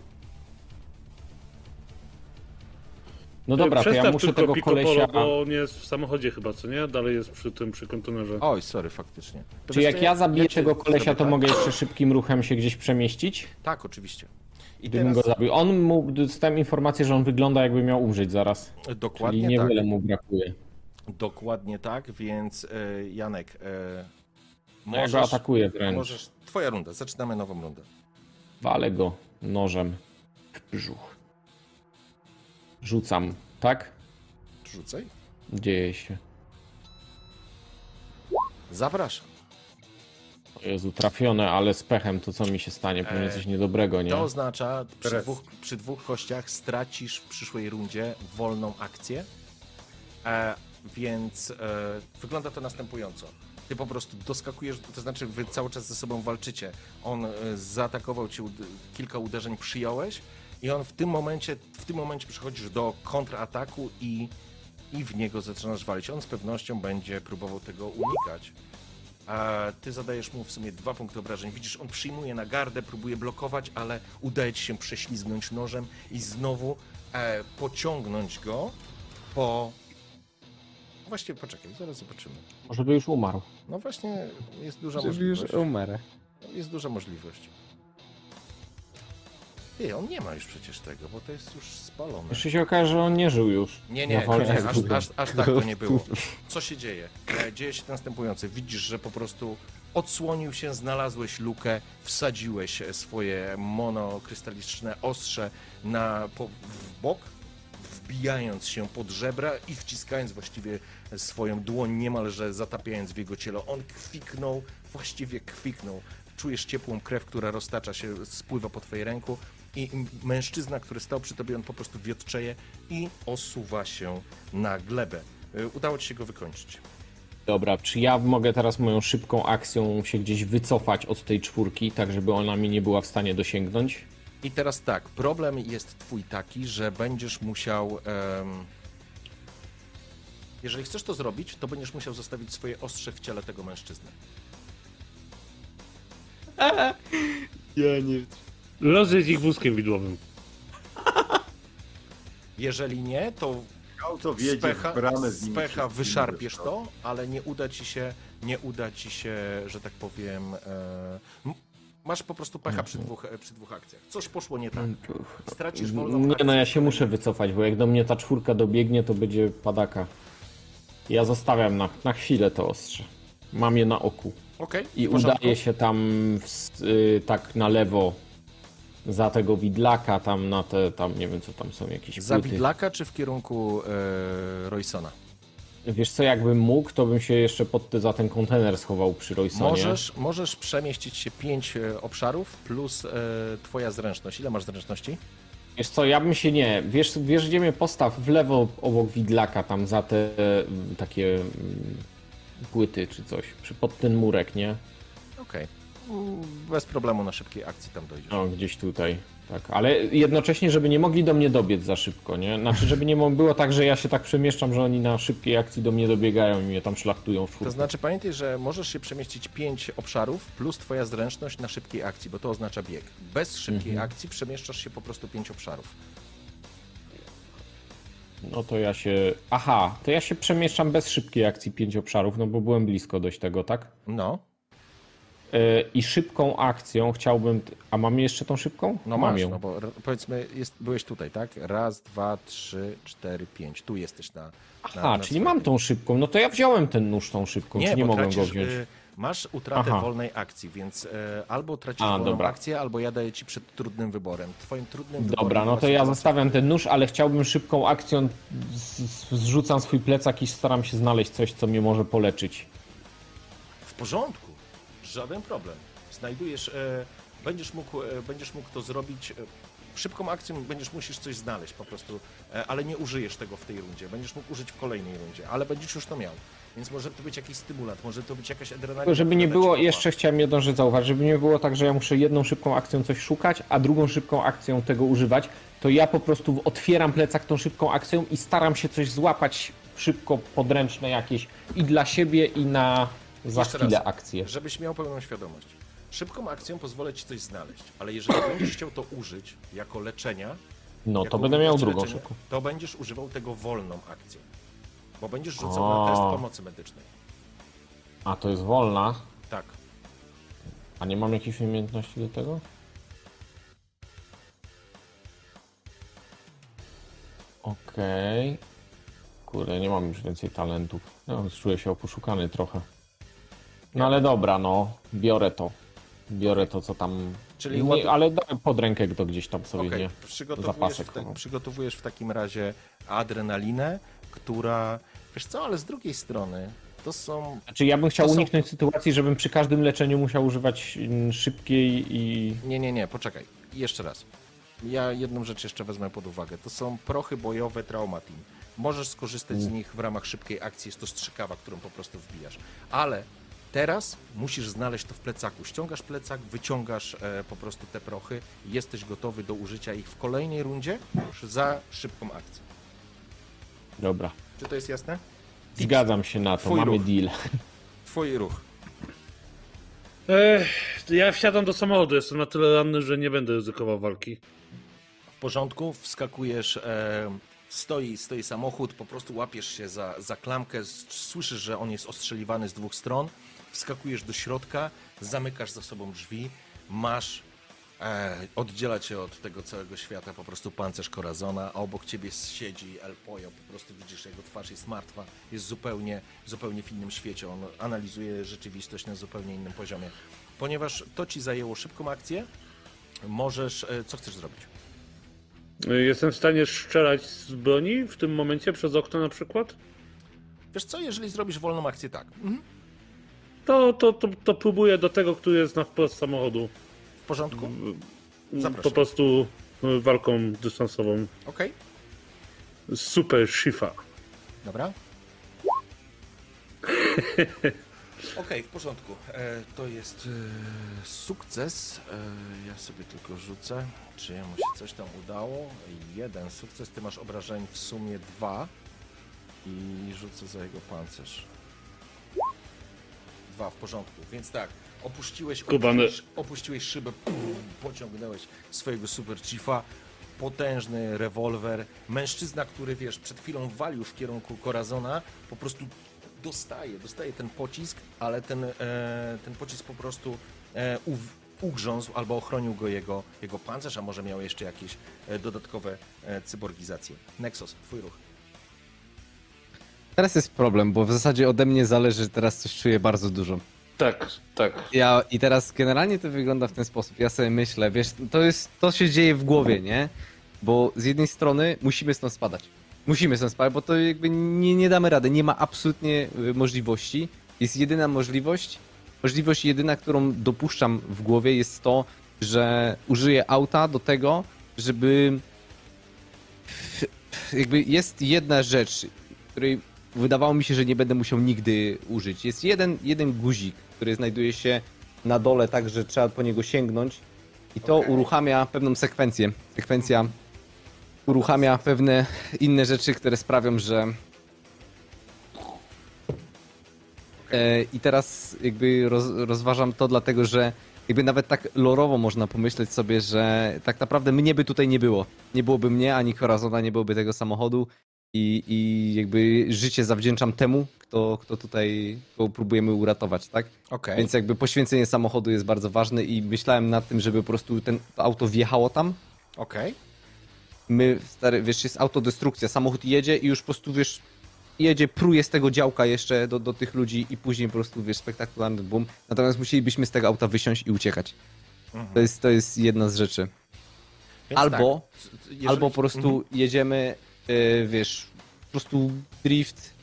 No dobra, to ja muszę tylko tego Pico kolesia... Polo, bo on jest w samochodzie chyba, co nie? Dalej jest przy tym, przy kontenerze. Oj, sorry, faktycznie. To Czy wiesz jak co, ja zabiję tego kolesia, to tak? mogę jeszcze szybkim ruchem się gdzieś przemieścić? Tak, oczywiście. I Gdybym teraz go zabił. On mu, dostałem informację, że on wygląda jakby miał umrzeć zaraz. Czyli dokładnie tak. niewiele mu brakuje. Dokładnie tak, więc e, Janek, e, No ja go atakuję wręcz. Możesz, twoja runda, zaczynamy nową rundę. Walę go nożem w brzuch. Rzucam, tak? Rzucaj. Dzieje się. Zapraszam. O Jezu, trafione, ale z pechem to co mi się stanie? Pewnie Eee, coś niedobrego, nie? To oznacza, przy Teraz. dwóch, przy dwóch kościach stracisz w przyszłej rundzie wolną akcję, e, więc e, wygląda to następująco. Ty po prostu doskakujesz, to znaczy wy cały czas ze sobą walczycie. On e, zaatakował cię, kilka uderzeń przyjąłeś i on w tym momencie, w tym momencie przechodzisz do kontrataku i, i w niego zaczynasz walić. On z pewnością będzie próbował tego unikać. A ty zadajesz mu w sumie dwa punkty obrażeń. Widzisz, on przyjmuje na gardę, próbuje blokować, ale udaje ci się prześlizgnąć nożem i znowu e, pociągnąć go po, Właściwie poczekaj, zaraz zobaczymy. Może by już umarł. No właśnie, jest duża Żeby już możliwość. umarł. Jest duża możliwość. Ty, on nie ma już przecież tego, bo to jest już spalone. Jeszcze się okaże, że on nie żył już. Nie, nie, nie, nie aż, aż, aż tak to nie było. Co się dzieje? E, Dzieje się następujące. Widzisz, że po prostu odsłonił się, znalazłeś lukę, wsadziłeś swoje monokrystaliczne ostrze na, po, w bok, wbijając się pod żebra i wciskając właściwie swoją dłoń, niemalże zatapiając w jego ciele. On kwiknął, właściwie kwiknął. Czujesz ciepłą krew, która roztacza się, spływa po twojej ręku i mężczyzna, który stał przy tobie, on po prostu wiotczeje i osuwa się na glebę. Y, Udało ci się go wykończyć. Dobra, czy ja mogę teraz moją szybką akcją się gdzieś wycofać od tej czwórki, tak żeby ona mi nie była w stanie dosięgnąć? I teraz tak, problem jest twój taki, że będziesz musiał. em, jeżeli chcesz to zrobić, to będziesz musiał zostawić swoje ostrze w ciele tego mężczyzny. Ja nie... Rozjedź ich wózkiem widłowym. Jeżeli nie, to Auto z wjedzie pecha, w bramę z pecha wyszarpiesz to, ale nie uda ci się, nie uda ci się, że tak powiem. E, masz po prostu pecha przy dwóch, e, przy dwóch akcjach. Coś poszło nie tak. Stracisz wolną Nie, akcję. no ja się muszę wycofać, bo jak do mnie ta czwórka dobiegnie, to będzie padaka. Ja zostawiam na, na chwilę to ostrze. Mam je na oku. Okej, I w porządku. udaje się tam w, y, tak na lewo za tego widlaka, tam na te, tam nie wiem co tam są jakieś Za płyty. widlaka czy w kierunku e, Roysona? Wiesz co, jakbym mógł, to bym się jeszcze pod za ten kontener schował przy Roysonie. Możesz, możesz przemieścić się pięć e, obszarów plus e, twoja zręczność. Ile masz zręczności? Wiesz co, ja bym się nie. Wiesz, wiesz gdzie mnie postaw? W lewo obok widlaka, tam za te mm, takie mm, płyty czy coś. Pod ten murek, nie? Mm, Bez problemu na szybkiej akcji tam dojdziesz. O, gdzieś tutaj. Tak, ale jednocześnie, żeby nie mogli do mnie dobiec za szybko, nie? Znaczy, żeby nie było tak, że ja się tak przemieszczam, że oni na szybkiej akcji do mnie dobiegają i mnie tam szlachtują w czwórkę. To znaczy pamiętaj, że możesz się przemieścić pięć obszarów plus twoja zręczność na szybkiej akcji, bo to oznacza bieg. Bez szybkiej Mhm. akcji przemieszczasz się po prostu pięć obszarów. No to ja się... Aha, to ja się przemieszczam bez szybkiej akcji pięć obszarów, no bo byłem blisko dość tego, tak? No, I szybką akcją chciałbym... A mam jeszcze tą szybką? no mam masz, ją. no bo powiedzmy, jest, byłeś tutaj, tak? Raz, dwa, trzy, cztery, pięć. Tu jesteś na. na Aha, na czyli mam tą szybką. No to ja wziąłem ten nóż tą szybką, Nie, czy nie mogłem go tracisz, wziąć? y, Masz utratę Aha. wolnej akcji, więc y, albo tracisz A, wolną dobra. akcję, albo ja daję ci przed trudnym wyborem. Twoim trudnym wyborem. Dobra, no to ja zostawiam ten nóż, ale chciałbym szybką akcją, zrzucam swój plecak i staram się znaleźć coś, co mnie może poleczyć. W porządku, żaden problem. Znajdujesz, e, będziesz, mógł, e, będziesz mógł to zrobić. E, szybką akcją będziesz musisz coś znaleźć po prostu, e, ale nie użyjesz tego w tej rundzie. Będziesz mógł użyć w kolejnej rundzie, ale będziesz już to miał. Więc może to być jakiś stymulant, może to być jakaś adrenalina. Tylko żeby nie która da ci było, jeszcze chciałem jedną rzecz zauważyć, żeby nie było tak, że ja muszę jedną szybką akcją coś szukać, a drugą szybką akcją tego używać, to ja po prostu otwieram plecak tą szybką akcją i staram się coś złapać szybko, podręczne jakieś i dla siebie i na za Jeszcze chwilę raz. akcję. Żebyś miał pełną świadomość. Szybką akcją pozwolę ci coś znaleźć, ale jeżeli będziesz chciał to użyć jako leczenia, No jako to będę miał drugą leczenia, to będziesz używał tego wolną akcję. Bo będziesz rzucał na test O. pomocy medycznej. A to jest wolna, Tak. a nie mam jakiejś umiejętności do tego? Okej. Kurde, nie mam już więcej talentów. No, czuję się opuszukany trochę. No ale dobra, no. Biorę to. Biorę to, co tam... Czyli nie, ładu- Ale pod rękę to gdzieś tam sobie, Okej, nie? przygotowujesz, Zapasek w tak, chowam. przygotowujesz w takim razie adrenalinę, która... Wiesz co, ale z drugiej strony to są... Znaczy ja bym chciał To są- uniknąć sytuacji, żebym przy każdym leczeniu musiał używać mm, szybkiej i... Nie, nie, nie, poczekaj. Jeszcze raz. Ja jedną rzecz jeszcze wezmę pod uwagę. To są prochy bojowe Traumatin. Możesz skorzystać z nich w ramach szybkiej akcji. Jest to strzykawa, którą po prostu wbijasz. Ale teraz musisz znaleźć to w plecaku. Ściągasz plecak, wyciągasz e, po prostu te prochy. Jesteś gotowy do użycia ich w kolejnej rundzie już za szybką akcję. Dobra. Czy to jest jasne? Zgadzam się na to, Twój mamy ruch. deal. Twój ruch. Ech, ja wsiadam do samochodu, jestem na tyle ranny, że nie będę ryzykował walki. W porządku, wskakujesz, e, Stoi, stoi samochód, po prostu łapiesz się za, za klamkę, słyszysz, że on jest ostrzeliwany z dwóch stron, wskakujesz do środka, zamykasz za sobą drzwi, masz, e, oddziela cię od tego całego świata po prostu pancerz Corazona, a obok ciebie siedzi El Pollo, po prostu widzisz jego twarz jest martwa, jest zupełnie, zupełnie w innym świecie, on analizuje rzeczywistość na zupełnie innym poziomie. Ponieważ to ci zajęło szybką akcję, możesz, e, co chcesz zrobić? Jestem w stanie strzelać z broni w tym momencie przez okno na przykład? Wiesz co, jeżeli zrobisz wolną akcję, tak. Mhm. To, to, to, to próbuję do tego, który jest na wprost samochodu. W porządku? Zapraszam. Po prostu y, walką dystansową. Okej, Super Shifa. dobra. Okej, w porządku. E, to jest e, sukces. E, ja sobie tylko rzucę, czy jemu się coś tam udało. Jeden sukces, ty masz obrażeń w sumie dwa. I rzucę za jego pancerz. Dwa, w porządku. Więc tak, opuściłeś, opuściłeś, opuściłeś szybę, pum, pociągnąłeś swojego super chiefa. Potężny rewolwer. Mężczyzna, który wiesz, przed chwilą walił w kierunku Corazona, po prostu dostaje, dostaje ten pocisk, ale ten, e, ten pocisk po prostu e, uw, ugrzązł albo ochronił go jego, jego pancerz, a może miał jeszcze jakieś e, dodatkowe e, cyborgizacje. Nexus, twój ruch. Teraz jest problem, bo w zasadzie ode mnie zależy, teraz coś czuję bardzo dużo. Tak, tak. Ja i teraz generalnie to wygląda w ten sposób. Ja sobie myślę, wiesz, to jest, to się dzieje w głowie, nie? Bo z jednej strony musimy stąd spadać. Musimy stąd spadać, bo to jakby nie, nie damy rady. Nie ma absolutnie y, możliwości. Jest jedyna możliwość. Możliwość jedyna, którą dopuszczam w głowie jest to, że użyję auta do tego, żeby jakby jest jedna rzecz, której wydawało mi się, że nie będę musiał nigdy użyć. Jest jeden, jeden guzik, który znajduje się na dole, tak że trzeba po niego sięgnąć i to Okej. uruchamia pewną sekwencję. Sekwencja uruchamia pewne inne rzeczy, które sprawią, że E, I teraz jakby roz, rozważam to dlatego, że jakby nawet tak lorowo można pomyśleć sobie, że tak naprawdę mnie by tutaj nie było. Nie byłoby mnie, ani Corazona, nie byłoby tego samochodu i, i jakby życie zawdzięczam temu, kto, kto tutaj kogo próbujemy uratować, tak? Okej. Więc jakby poświęcenie samochodu jest bardzo ważne i myślałem nad tym, żeby po prostu ten to auto wjechało tam. Okej. My, stary, wiesz, jest autodestrukcja, samochód jedzie i już po prostu, wiesz, jedzie, pruje z tego działka jeszcze do, do tych ludzi i później po prostu, wiesz, spektakularny boom. Natomiast musielibyśmy z tego auta wysiąść i uciekać. Mhm. To jest, to jest jedna z rzeczy. Więc albo- tak, jeżeli- Albo po prostu Mhm. jedziemy, yy, wiesz, po prostu drift,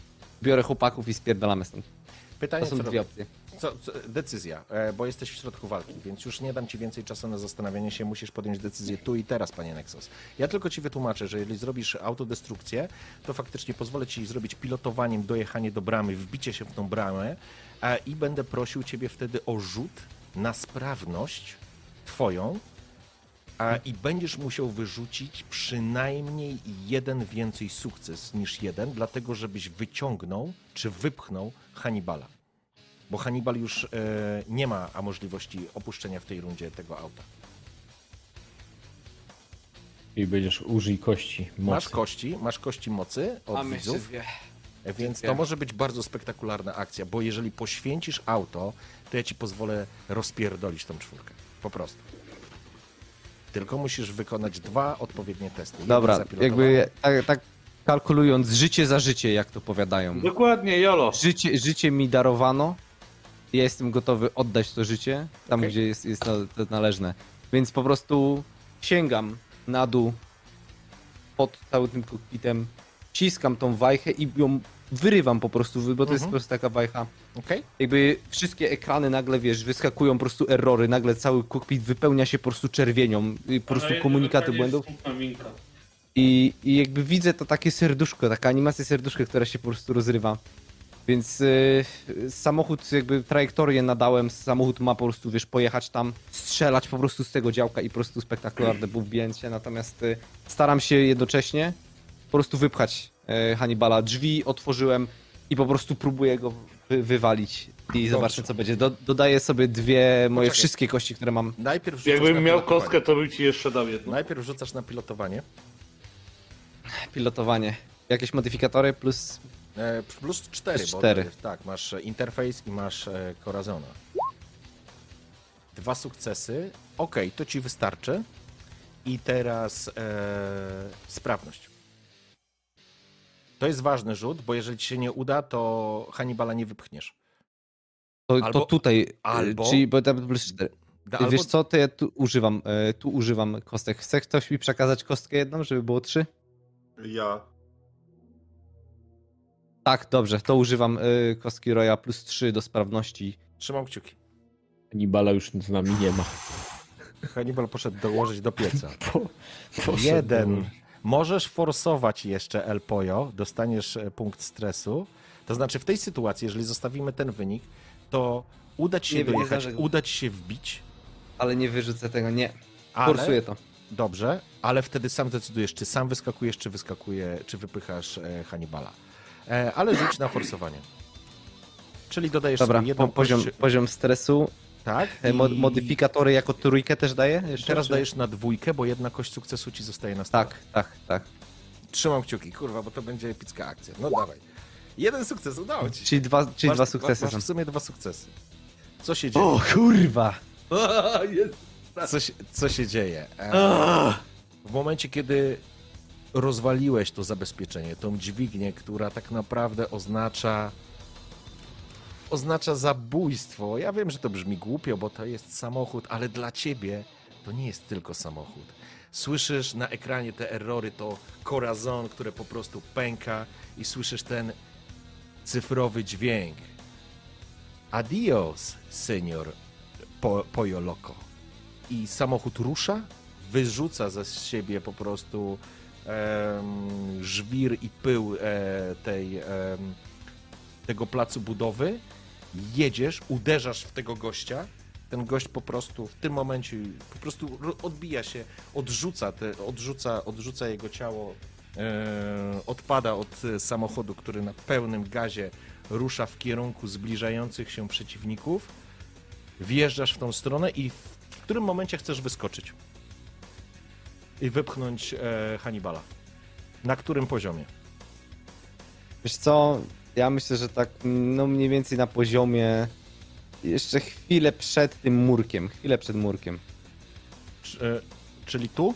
biorę chłopaków i spierdalamy stąd. Pytanie, To są co dwie robię? opcje. Co, co, decyzja, e, bo jesteś w środku walki, więc już nie dam ci więcej czasu na zastanawianie się, musisz podjąć decyzję tu i teraz, panie Nexus. Ja tylko ci wytłumaczę, że jeżeli zrobisz autodestrukcję, to faktycznie pozwolę ci zrobić pilotowaniem dojechanie do bramy, wbicie się w tą bramę i będę prosił ciebie wtedy o rzut na sprawność twoją a, i będziesz musiał wyrzucić przynajmniej jeden więcej sukces niż jeden, dlatego żebyś wyciągnął czy wypchnął Hannibala. Bo Hannibal już e, nie ma a możliwości opuszczenia w tej rundzie tego auta. I będziesz użyj kości mocy. Masz kości, masz kości mocy od widzów, więc to może być bardzo spektakularna akcja, bo jeżeli poświęcisz auto, to ja ci pozwolę rozpierdolić tą czwórkę. Po prostu. Tylko musisz wykonać dwa odpowiednie testy. Jeden Dobra, zapilotowany. jakby tak, tak kalkulując życie za życie, jak to powiadają. Dokładnie, Jolo. Życie, życie mi darowano. Ja jestem gotowy oddać to życie tam, Okej. gdzie jest, jest na- to należne. Więc po prostu sięgam na dół pod całym tym kokpitem, ciskam tą wajchę i ją wyrywam po prostu, bo to jest Mhm. po prostu taka wajcha. Okej? Jakby wszystkie ekrany nagle, wiesz, wyskakują po prostu errory, nagle cały kokpit wypełnia się po prostu czerwienią, i po prostu komunikaty błędów. I, I jakby widzę to takie serduszko, taka animacja serduszka, która się po prostu rozrywa. Więc y, samochód, jakby trajektorię nadałem, samochód ma po prostu, wiesz, pojechać tam, strzelać po prostu z tego działka i po prostu spektakularne był wbięcie, natomiast y, staram się jednocześnie po prostu wypchać Hannibala. Drzwi otworzyłem i po prostu próbuję go wy, wywalić i zobaczmy co będzie. Do, dodaję sobie dwie moje Poczekaj. wszystkie kości, które mam. Najpierw rzucasz na Jakbym miał pilotowanie. kostkę, to bym ci jeszcze dał jedną. Najpierw rzucasz na pilotowanie. pilotowanie. Jakieś modyfikatory plus... E, plus 4, Plus bo cztery. tak, masz e, interfejs i masz e, Corazona. Dwa sukcesy. Okej, to ci wystarczy. I teraz e, sprawność. To jest ważny rzut, bo jeżeli ci się nie uda, to Hannibala nie wypchniesz. To, Albo- to tutaj, albo- albo... czyli bo tam plus 4. Da, Ty Wiesz co, to ja tu używam, e, tu używam kostek. Chce ktoś mi przekazać kostkę jedną, żeby było trzy? Ja. Tak, dobrze, to używam e, kostki Roya plus 3 do sprawności. Trzymam kciuki. Nibala już z nami nie ma. Hannibal poszedł dołożyć do pieca. Poszedł Jeden. Możesz forsować jeszcze El Poyo, dostaniesz e, punkt stresu. To znaczy w tej sytuacji, jeżeli zostawimy ten wynik, to uda ci się Nie nie dojechać, zdążę. uda ci się wbić, Ale nie wyrzucę tego, nie. ale... Forsuję to. Dobrze, ale wtedy sam decydujesz, czy sam wyskakujesz, czy wyskakuje, czy wypychasz e, Hannibala. E, ale rzuć na forsowanie. Czyli dodajesz Dobra, sobie jedną po, poziom, poziom stresu. Tak? E, i Modyfikatory jako trójkę też daję? Jeszcze? Teraz Czy- dajesz na dwójkę, bo jedna kość sukcesu ci zostaje na stole. Tak, tak, tak. Trzymam kciuki, kurwa, bo to będzie epicka akcja. No dawaj. Jeden sukces, udało ci się. Czyli dwa, czyli Masz- dwa sukcesy Masz są. w sumie dwa sukcesy. Co się dzieje? O kurwa! Co się, co się dzieje? E, w momencie, kiedy rozwaliłeś to zabezpieczenie, tą dźwignię, która tak naprawdę oznacza oznacza zabójstwo. Ja wiem, że to brzmi głupio, bo to jest samochód, ale dla ciebie to nie jest tylko samochód. Słyszysz na ekranie te errory, to Corazon, które po prostu pęka i słyszysz ten cyfrowy dźwięk. Adios, senior po, Poyo Loco. I samochód rusza, wyrzuca ze siebie po prostu em, żwir i pył e, tej, em, tego placu budowy. Jedziesz, uderzasz w tego gościa. Ten gość po prostu w tym momencie po prostu ro- odbija się, odrzuca, te, odrzuca, odrzuca jego ciało, e, odpada od e, samochodu, który na pełnym gazie rusza w kierunku zbliżających się przeciwników wjeżdżasz w tą stronę i w którym momencie chcesz wyskoczyć i wypchnąć e, Hannibala? Na którym poziomie? Wiesz co, ja myślę, że tak no mniej więcej na poziomie jeszcze chwilę przed tym murkiem, chwilę przed murkiem. Czy, e, czyli tu?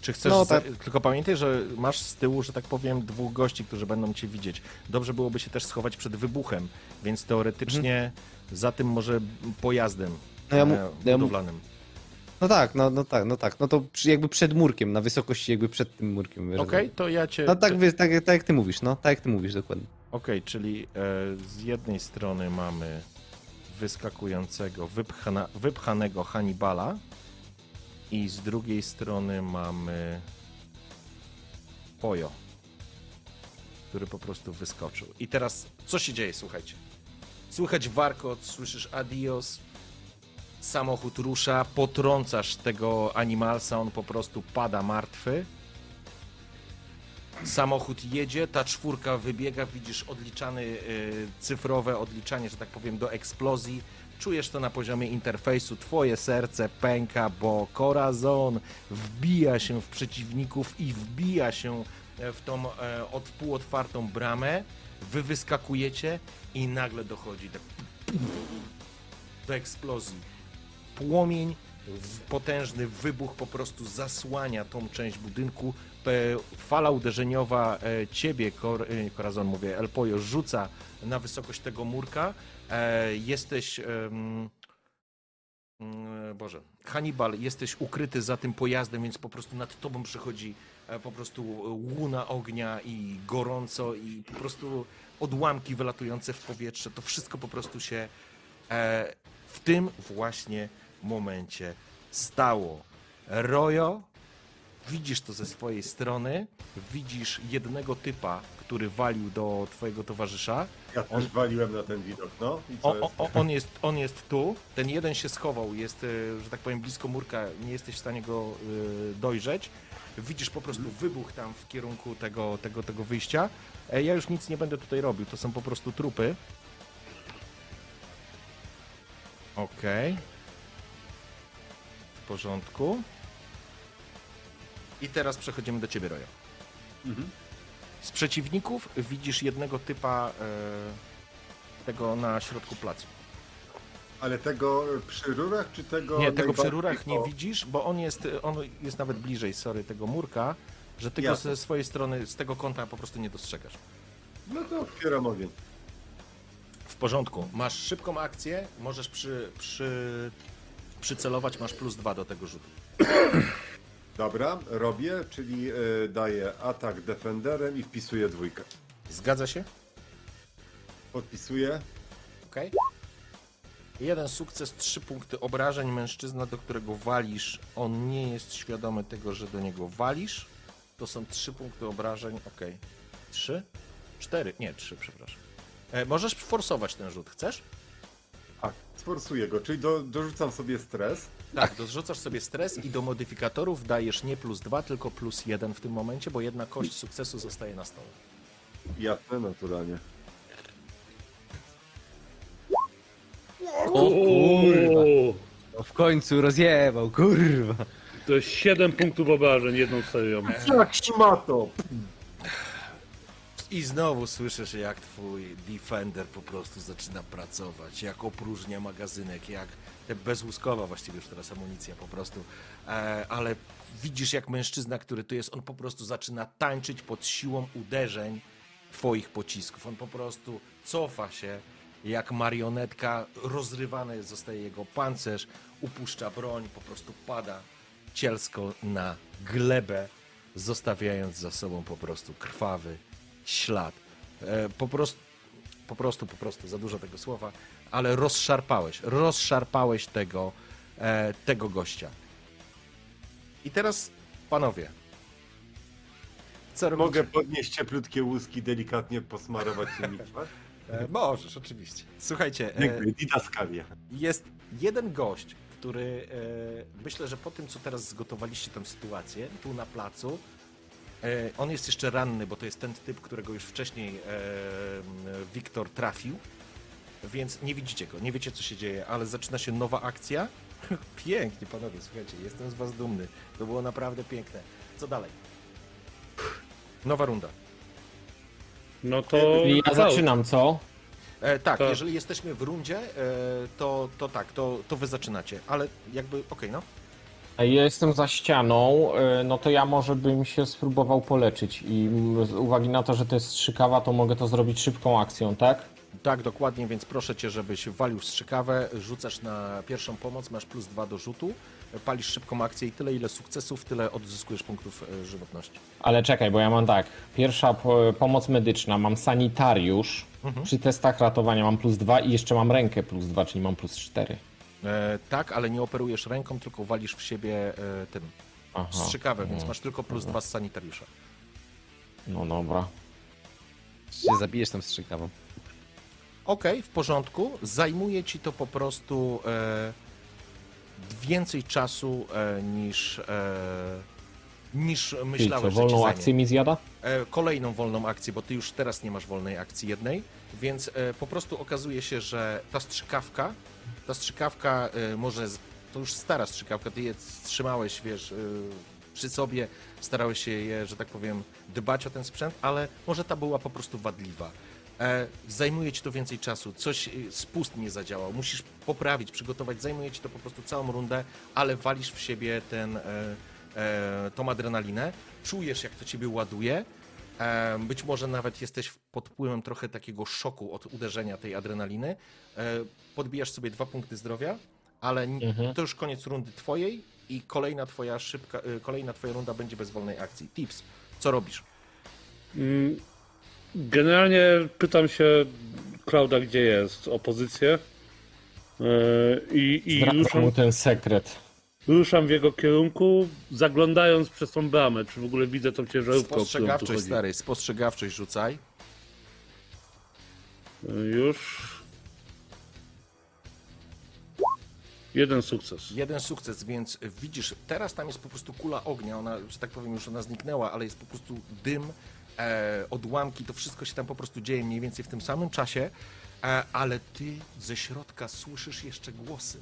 Czy chcesz. No, tak. Tylko pamiętaj, że masz z tyłu, że tak powiem, dwóch gości, którzy będą cię widzieć. Dobrze byłoby się też schować przed wybuchem, więc teoretycznie za tym może pojazdem. No ja mu- e, ja mu- budowlanym. No tak, no, no tak, no tak. No to przy, jakby przed murkiem, na wysokości jakby przed tym murkiem. Okej, że- to ja cię. No tak, wiesz, tak, tak jak ty mówisz, no, tak jak ty mówisz dokładnie. Okej, czyli e, z jednej strony mamy wyskakującego, wypchana, wypchanego Hannibala i z drugiej strony mamy Pojo, który po prostu wyskoczył. I teraz co się dzieje, słuchajcie? Słychać warkot, słyszysz adios, samochód rusza, potrącasz tego animalsa, on po prostu pada martwy. Samochód jedzie, ta czwórka wybiega, widzisz odliczany y, cyfrowe odliczanie, że tak powiem, do eksplozji. Czujesz to na poziomie interfejsu, twoje serce pęka, bo Corazon wbija się w przeciwników i wbija się e, w tą e, od półotwartą bramę. Wy wyskakujecie i nagle dochodzi do eksplozji. Płomień, potężny wybuch po prostu zasłania tą część budynku. Pe- Fala uderzeniowa e, ciebie, Kor, e, Corazon mówię, El Pollo, rzuca na wysokość tego murka. E, Jesteś... mm, Boże, Hannibal, jesteś ukryty za tym pojazdem, więc po prostu nad tobą przychodzi e, po prostu łuna ognia i gorąco i po prostu odłamki wylatujące w powietrze. To wszystko po prostu się e, w tym właśnie momencie stało. Rojo, widzisz to ze swojej strony, widzisz jednego typa, który walił do twojego towarzysza. Ja też On- waliłem na ten widok, no. I co O, jest? o, on, jest, on jest tu, ten jeden się schował, jest, e, że tak powiem, blisko murka, nie jesteś w stanie go e, dojrzeć. Widzisz po prostu wybuch tam w kierunku tego, tego, tego wyjścia. E, Ja już nic nie będę tutaj robił, to są po prostu trupy. Okej. W porządku. I teraz przechodzimy do ciebie, Rojo. Z przeciwników widzisz jednego typa e, tego na środku placu. Ale tego przy rurach, czy tego... Nie, tego przy rurach nie widzisz, bo on jest, on jest nawet bliżej, sorry, tego murka, że ty go Jasne. ze swojej strony, z tego kąta po prostu nie dostrzegasz. No to otwieram ogień. W porządku. Masz szybką akcję, możesz przy, przy, przycelować, masz plus dwa do tego rzutu. Dobra, robię, czyli y, daję atak defenderem i wpisuję dwójkę. Zgadza się? Podpisuję. Okej. Jeden sukces, trzy punkty obrażeń. Mężczyzna, do którego walisz, on nie jest świadomy tego, że do niego walisz. To są trzy punkty obrażeń. Okej. Trzy? Cztery? Nie, trzy, przepraszam. E, możesz forsować ten rzut, chcesz? Tak, sforsuję go, czyli do, dorzucam sobie stres. Tak, dorzucasz sobie stres i do modyfikatorów dajesz nie plus dwa, tylko plus jeden w tym momencie, bo jedna kość sukcesu zostaje na stole. Jasne, naturalnie. O kurwa. No w końcu rozjebał, kurwa. to jest 7 punktów obrażeń jedną serią. Jak szmato! I znowu słyszysz, jak twój Defender po prostu zaczyna pracować, jak opróżnia magazynek, jak te bezłuskowa właściwie już teraz amunicja po prostu, e, ale widzisz jak mężczyzna, który tu jest, on po prostu zaczyna tańczyć pod siłą uderzeń twoich pocisków. On po prostu cofa się jak marionetka, rozrywany zostaje jego pancerz, upuszcza broń, po prostu pada cielsko na glebę, zostawiając za sobą po prostu krwawy ślad. E, po prostu, po prostu, po prostu, za dużo tego słowa, ale rozszarpałeś, rozszarpałeś tego, e, tego gościa. I teraz, panowie, co robicie? Mogę podnieść cieplutkie łuski, delikatnie posmarować się? E, możesz, oczywiście. Słuchajcie, e, jest jeden gość, który e, myślę, że po tym, co teraz zgotowaliście tę sytuację, tu na placu, on jest jeszcze ranny, bo to jest ten typ, którego już wcześniej e, Wiktor trafił, więc nie widzicie go, nie wiecie, co się dzieje, ale zaczyna się nowa akcja. Pięknie, panowie, słuchajcie, jestem z was dumny. To było naprawdę piękne. Co dalej? Nowa runda. No to. I ja zaczynam, co? E, tak, To- jeżeli jesteśmy w rundzie, e, to, to tak, to, to wy zaczynacie, ale jakby, okej, no. A Ja jestem za ścianą, y, no to ja może bym się spróbował poleczyć i z uwagi na to, że to jest strzykawa, to mogę to zrobić szybką akcją, tak? Tak, dokładnie, więc proszę cię, żebyś walił w strzykawę, rzucasz na pierwszą pomoc, masz plus dwa do rzutu, palisz szybką akcję i tyle, ile sukcesów, tyle odzyskujesz punktów e, żywotności. Ale czekaj, bo ja mam tak. Pierwsza po, pomoc medyczna, mam sanitariusz. Przy testach ratowania mam plus 2 i jeszcze mam rękę plus 2, czyli mam plus 4. E, tak, ale nie operujesz ręką, tylko walisz w siebie e, tym Aha. strzykawę, więc no, masz tylko plus dwa z sanitariusza. No dobra. Się zabijesz tam strzykawą. Okej, w porządku. Zajmuje ci to po prostu e, więcej czasu e, niż, e, niż Czyli myślałeś, co, że ci wolną zajmie. akcję mi zjada? E, kolejną wolną akcję, bo ty już teraz nie masz wolnej akcji jednej, więc e, po prostu okazuje się, że ta strzykawka, ta strzykawka e, może, to już stara strzykawka, ty je trzymałeś, wiesz, e, przy sobie, starałeś się je, że tak powiem, dbać o ten sprzęt, ale może ta była po prostu wadliwa. E, zajmuje ci to więcej czasu, coś e, spust nie zadziałał, musisz poprawić, przygotować, zajmuje ci to po prostu całą rundę, ale walisz w siebie ten, e, e, tą adrenalinę, czujesz jak to ciebie ładuje, być może nawet jesteś pod wpływem trochę takiego szoku od uderzenia tej adrenaliny, e, podbijasz sobie dwa punkty zdrowia, ale Mhm. to już koniec rundy twojej i kolejna twoja szybka, e, kolejna twoja runda będzie bez wolnej akcji. Tips, co robisz? Mm, Generalnie pytam się Klauda, gdzie jest opozycję. Yy, I, i ruszam, mu ten sekret. Ruszam w jego kierunku, zaglądając przez tą bramę, czy w ogóle widzę tą ciężarówkę, o którą tu Spostrzegawczość, chodzi. stary, spostrzegawczość rzucaj. Yy, Już. Jeden sukces. Jeden sukces, więc widzisz, teraz tam jest po prostu kula ognia, ona, że tak powiem, już ona zniknęła, ale jest po prostu dym, e, odłamki, to wszystko się tam po prostu dzieje mniej więcej w tym samym czasie, e, ale ty ze środka słyszysz jeszcze głosy.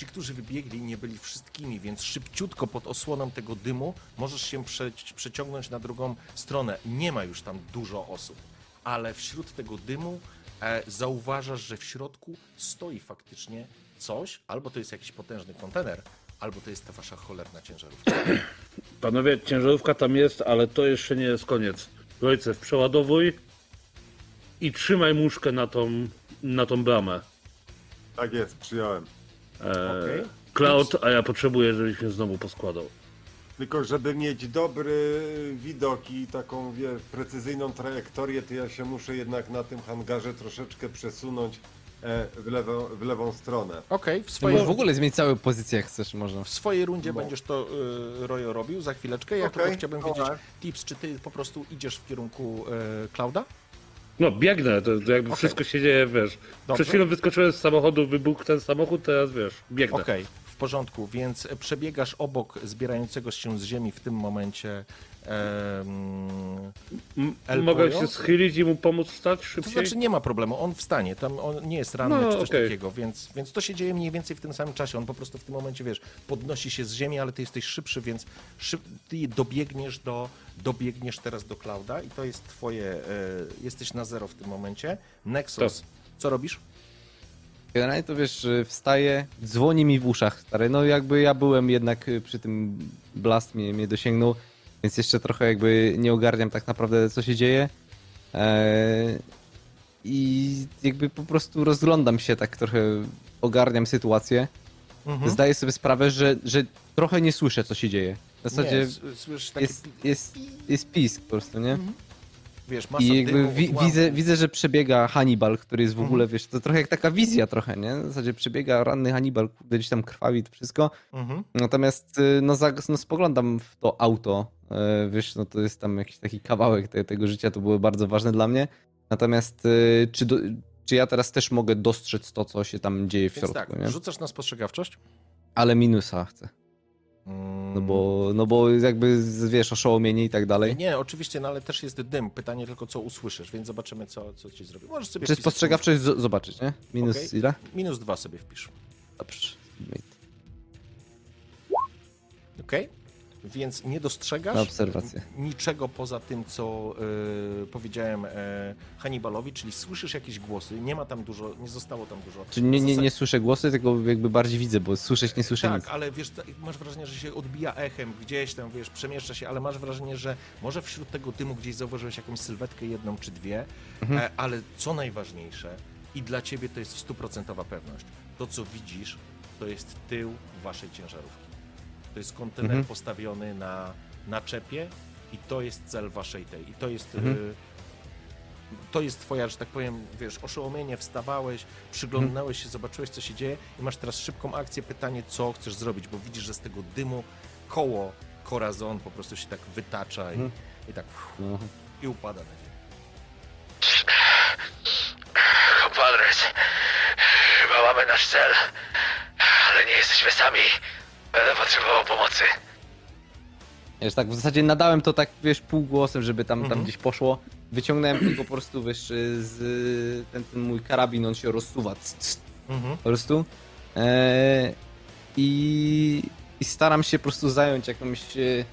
Ci, którzy wybiegli, nie byli wszystkimi, więc szybciutko pod osłoną tego dymu możesz się prze, przeciągnąć na drugą stronę. Nie ma już tam dużo osób, ale wśród tego dymu e, zauważasz, że w środku stoi faktycznie coś, albo to jest jakiś potężny kontener, albo to jest ta wasza cholerna ciężarówka. Panowie, ciężarówka tam jest, ale to jeszcze nie jest koniec. Ojciec, przeładowuj i trzymaj muszkę na tą, na tą bramę. Tak jest, przyjąłem. E. Cloud, a ja potrzebuję, żebyś mnie znowu poskładał. Tylko żeby mieć dobry widok i taką wie, precyzyjną trajektorię, to ja się muszę jednak na tym hangarze troszeczkę przesunąć e, w, lewą, w lewą stronę. Okej, w Możesz swojej, w ogóle zmienić całą pozycję, jak chcesz, można. w swojej rundzie będziesz to y, Rojo robił za chwileczkę. Ja Okej, tylko chciałbym wiedzieć, dobra. tips, czy ty po prostu idziesz w kierunku y, Klauda? No, biegnę, to, to jakby Okej. wszystko się dzieje, wiesz. Dobrze. Przed chwilą wyskoczyłem z samochodu, wybuchł ten samochód, teraz wiesz, biegnę. Okej, w porządku, więc przebiegasz obok zbierającego się z ziemi w tym momencie. Em, M- El Mogę się schylić i mu pomóc wstać to szybciej? znaczy nie ma problemu, on wstanie, tam on nie jest ranny No, czy coś okej. takiego, więc, więc to się dzieje mniej więcej w tym samym czasie. On po prostu w tym momencie, wiesz, podnosi się z ziemi, ale ty jesteś szybszy, więc szyb, ty dobiegniesz do, dobiegniesz teraz do Klauda i to jest twoje, e, jesteś na zero w tym momencie. Nexus, co robisz? Generalnie to wiesz, wstaje, dzwoni mi w uszach, stary. No jakby ja byłem jednak y, przy tym blast mnie, mnie dosięgnął, więc jeszcze trochę jakby nie ogarniam tak naprawdę co się dzieje. Eee, I jakby po prostu rozglądam się tak trochę, ogarniam sytuację. Mhm. Zdaję sobie sprawę, że, że trochę nie słyszę co się dzieje. W zasadzie Nie, słyszysz takie, jest, jest, jest pisk po prostu, nie? Wiesz, masa I jakby dymu, wi- widzę, widzę, że przebiega Hannibal, który jest w Mhm. ogóle, wiesz, to trochę jak taka wizja trochę, nie? W zasadzie przebiega ranny Hannibal, gdzieś tam krwawi to wszystko. Mhm. Natomiast y, no, no spoglądam w to auto, e, wiesz, no to jest tam jakiś taki kawałek te, tego życia, to było bardzo ważne dla mnie. Natomiast y, czy, do, czy ja teraz też mogę dostrzec to, co się tam dzieje w Więc środku, tak, nie? rzucasz na spostrzegawczość. Ale minusa chcę. No bo, no bo jakby, wiesz, oszołomienie i tak dalej. Nie, oczywiście, no ale też jest dym. Pytanie tylko, co usłyszysz, więc zobaczymy, co, co ci zrobi. Możesz sobie Czy wpisać spostrzegawczość z- zobaczyć, nie? Minus Okej. ile? Minus dwa sobie wpisz. Dobrze. Okej? Więc nie dostrzegasz niczego poza tym, co y, powiedziałem y, Hannibalowi, czyli słyszysz jakieś głosy, nie ma tam dużo, nie zostało tam dużo. Czy nie, nie, nie słyszę głosy, tylko jakby bardziej widzę, bo słyszeć nie słyszę Tak, nic. ale wiesz, masz wrażenie, że się odbija echem gdzieś tam, wiesz, przemieszcza się, ale masz wrażenie, że może wśród tego dymu gdzieś zauważyłeś jakąś sylwetkę jedną czy dwie, Mhm. e, ale co najważniejsze i dla ciebie to jest stuprocentowa pewność, to co widzisz, to jest tył waszej ciężarówki. To jest kontener Mhm. postawiony na naczepie i to jest cel waszej tej. I to jest... Mhm. y, to jest twoja, że tak powiem, wiesz, oszołomienie, wstawałeś, przyglądałeś się, zobaczyłeś, co się dzieje i masz teraz szybką akcję, pytanie, co chcesz zrobić, bo widzisz, że z tego dymu koło Corazon po prostu się tak wytacza i, Mhm. i tak uff, No. i upada na ziemię. Compadres, chyba mamy nasz cel, ale nie jesteśmy sami. Będę potrzebował pomocy. Wiesz, tak w zasadzie nadałem to tak, wiesz, półgłosem, żeby tam, Mhm. tam gdzieś poszło. Wyciągnąłem tylko po prostu, wiesz, z ten, ten mój karabin, on się rozsuwa. c- c- Mhm. Po prostu. Eee, i, I staram się po prostu zająć jakąś e,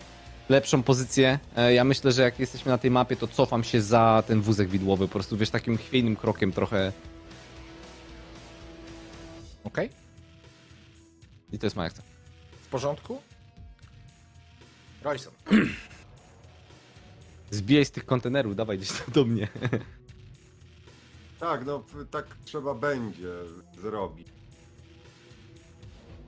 lepszą pozycję. E, ja myślę, że jak jesteśmy na tej mapie, to cofam się za ten wózek widłowy, po prostu, wiesz, takim chwiejnym krokiem trochę. Okej? I to jest moja akcja. W porządku? Royson. Zbijaj z tych kontenerów, dawaj gdzieś tam do mnie. Tak, no p- tak trzeba będzie zrobić.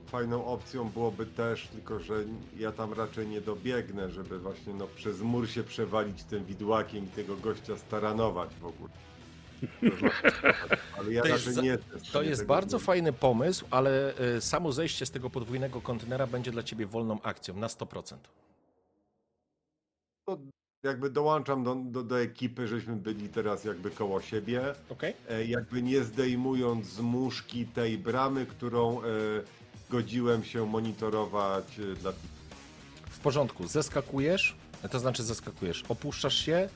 Fajną opcją byłoby też, tylko że ja tam raczej nie dobiegnę, żeby właśnie no, przez mur się przewalić tym widłakiem i tego gościa staranować w ogóle. Ale ja To jest nie To jest bardzo zrobić. fajny pomysł, ale y, samo zejście z tego podwójnego kontenera będzie dla ciebie wolną akcją na 100%. Jakby dołączam do, do, do ekipy, żeśmy byli teraz jakby koło siebie. Okej? e, jakby nie zdejmując z muszki tej bramy, którą e, godziłem się monitorować e, dla W porządku, zeskakujesz, to znaczy zeskakujesz, opuszczasz się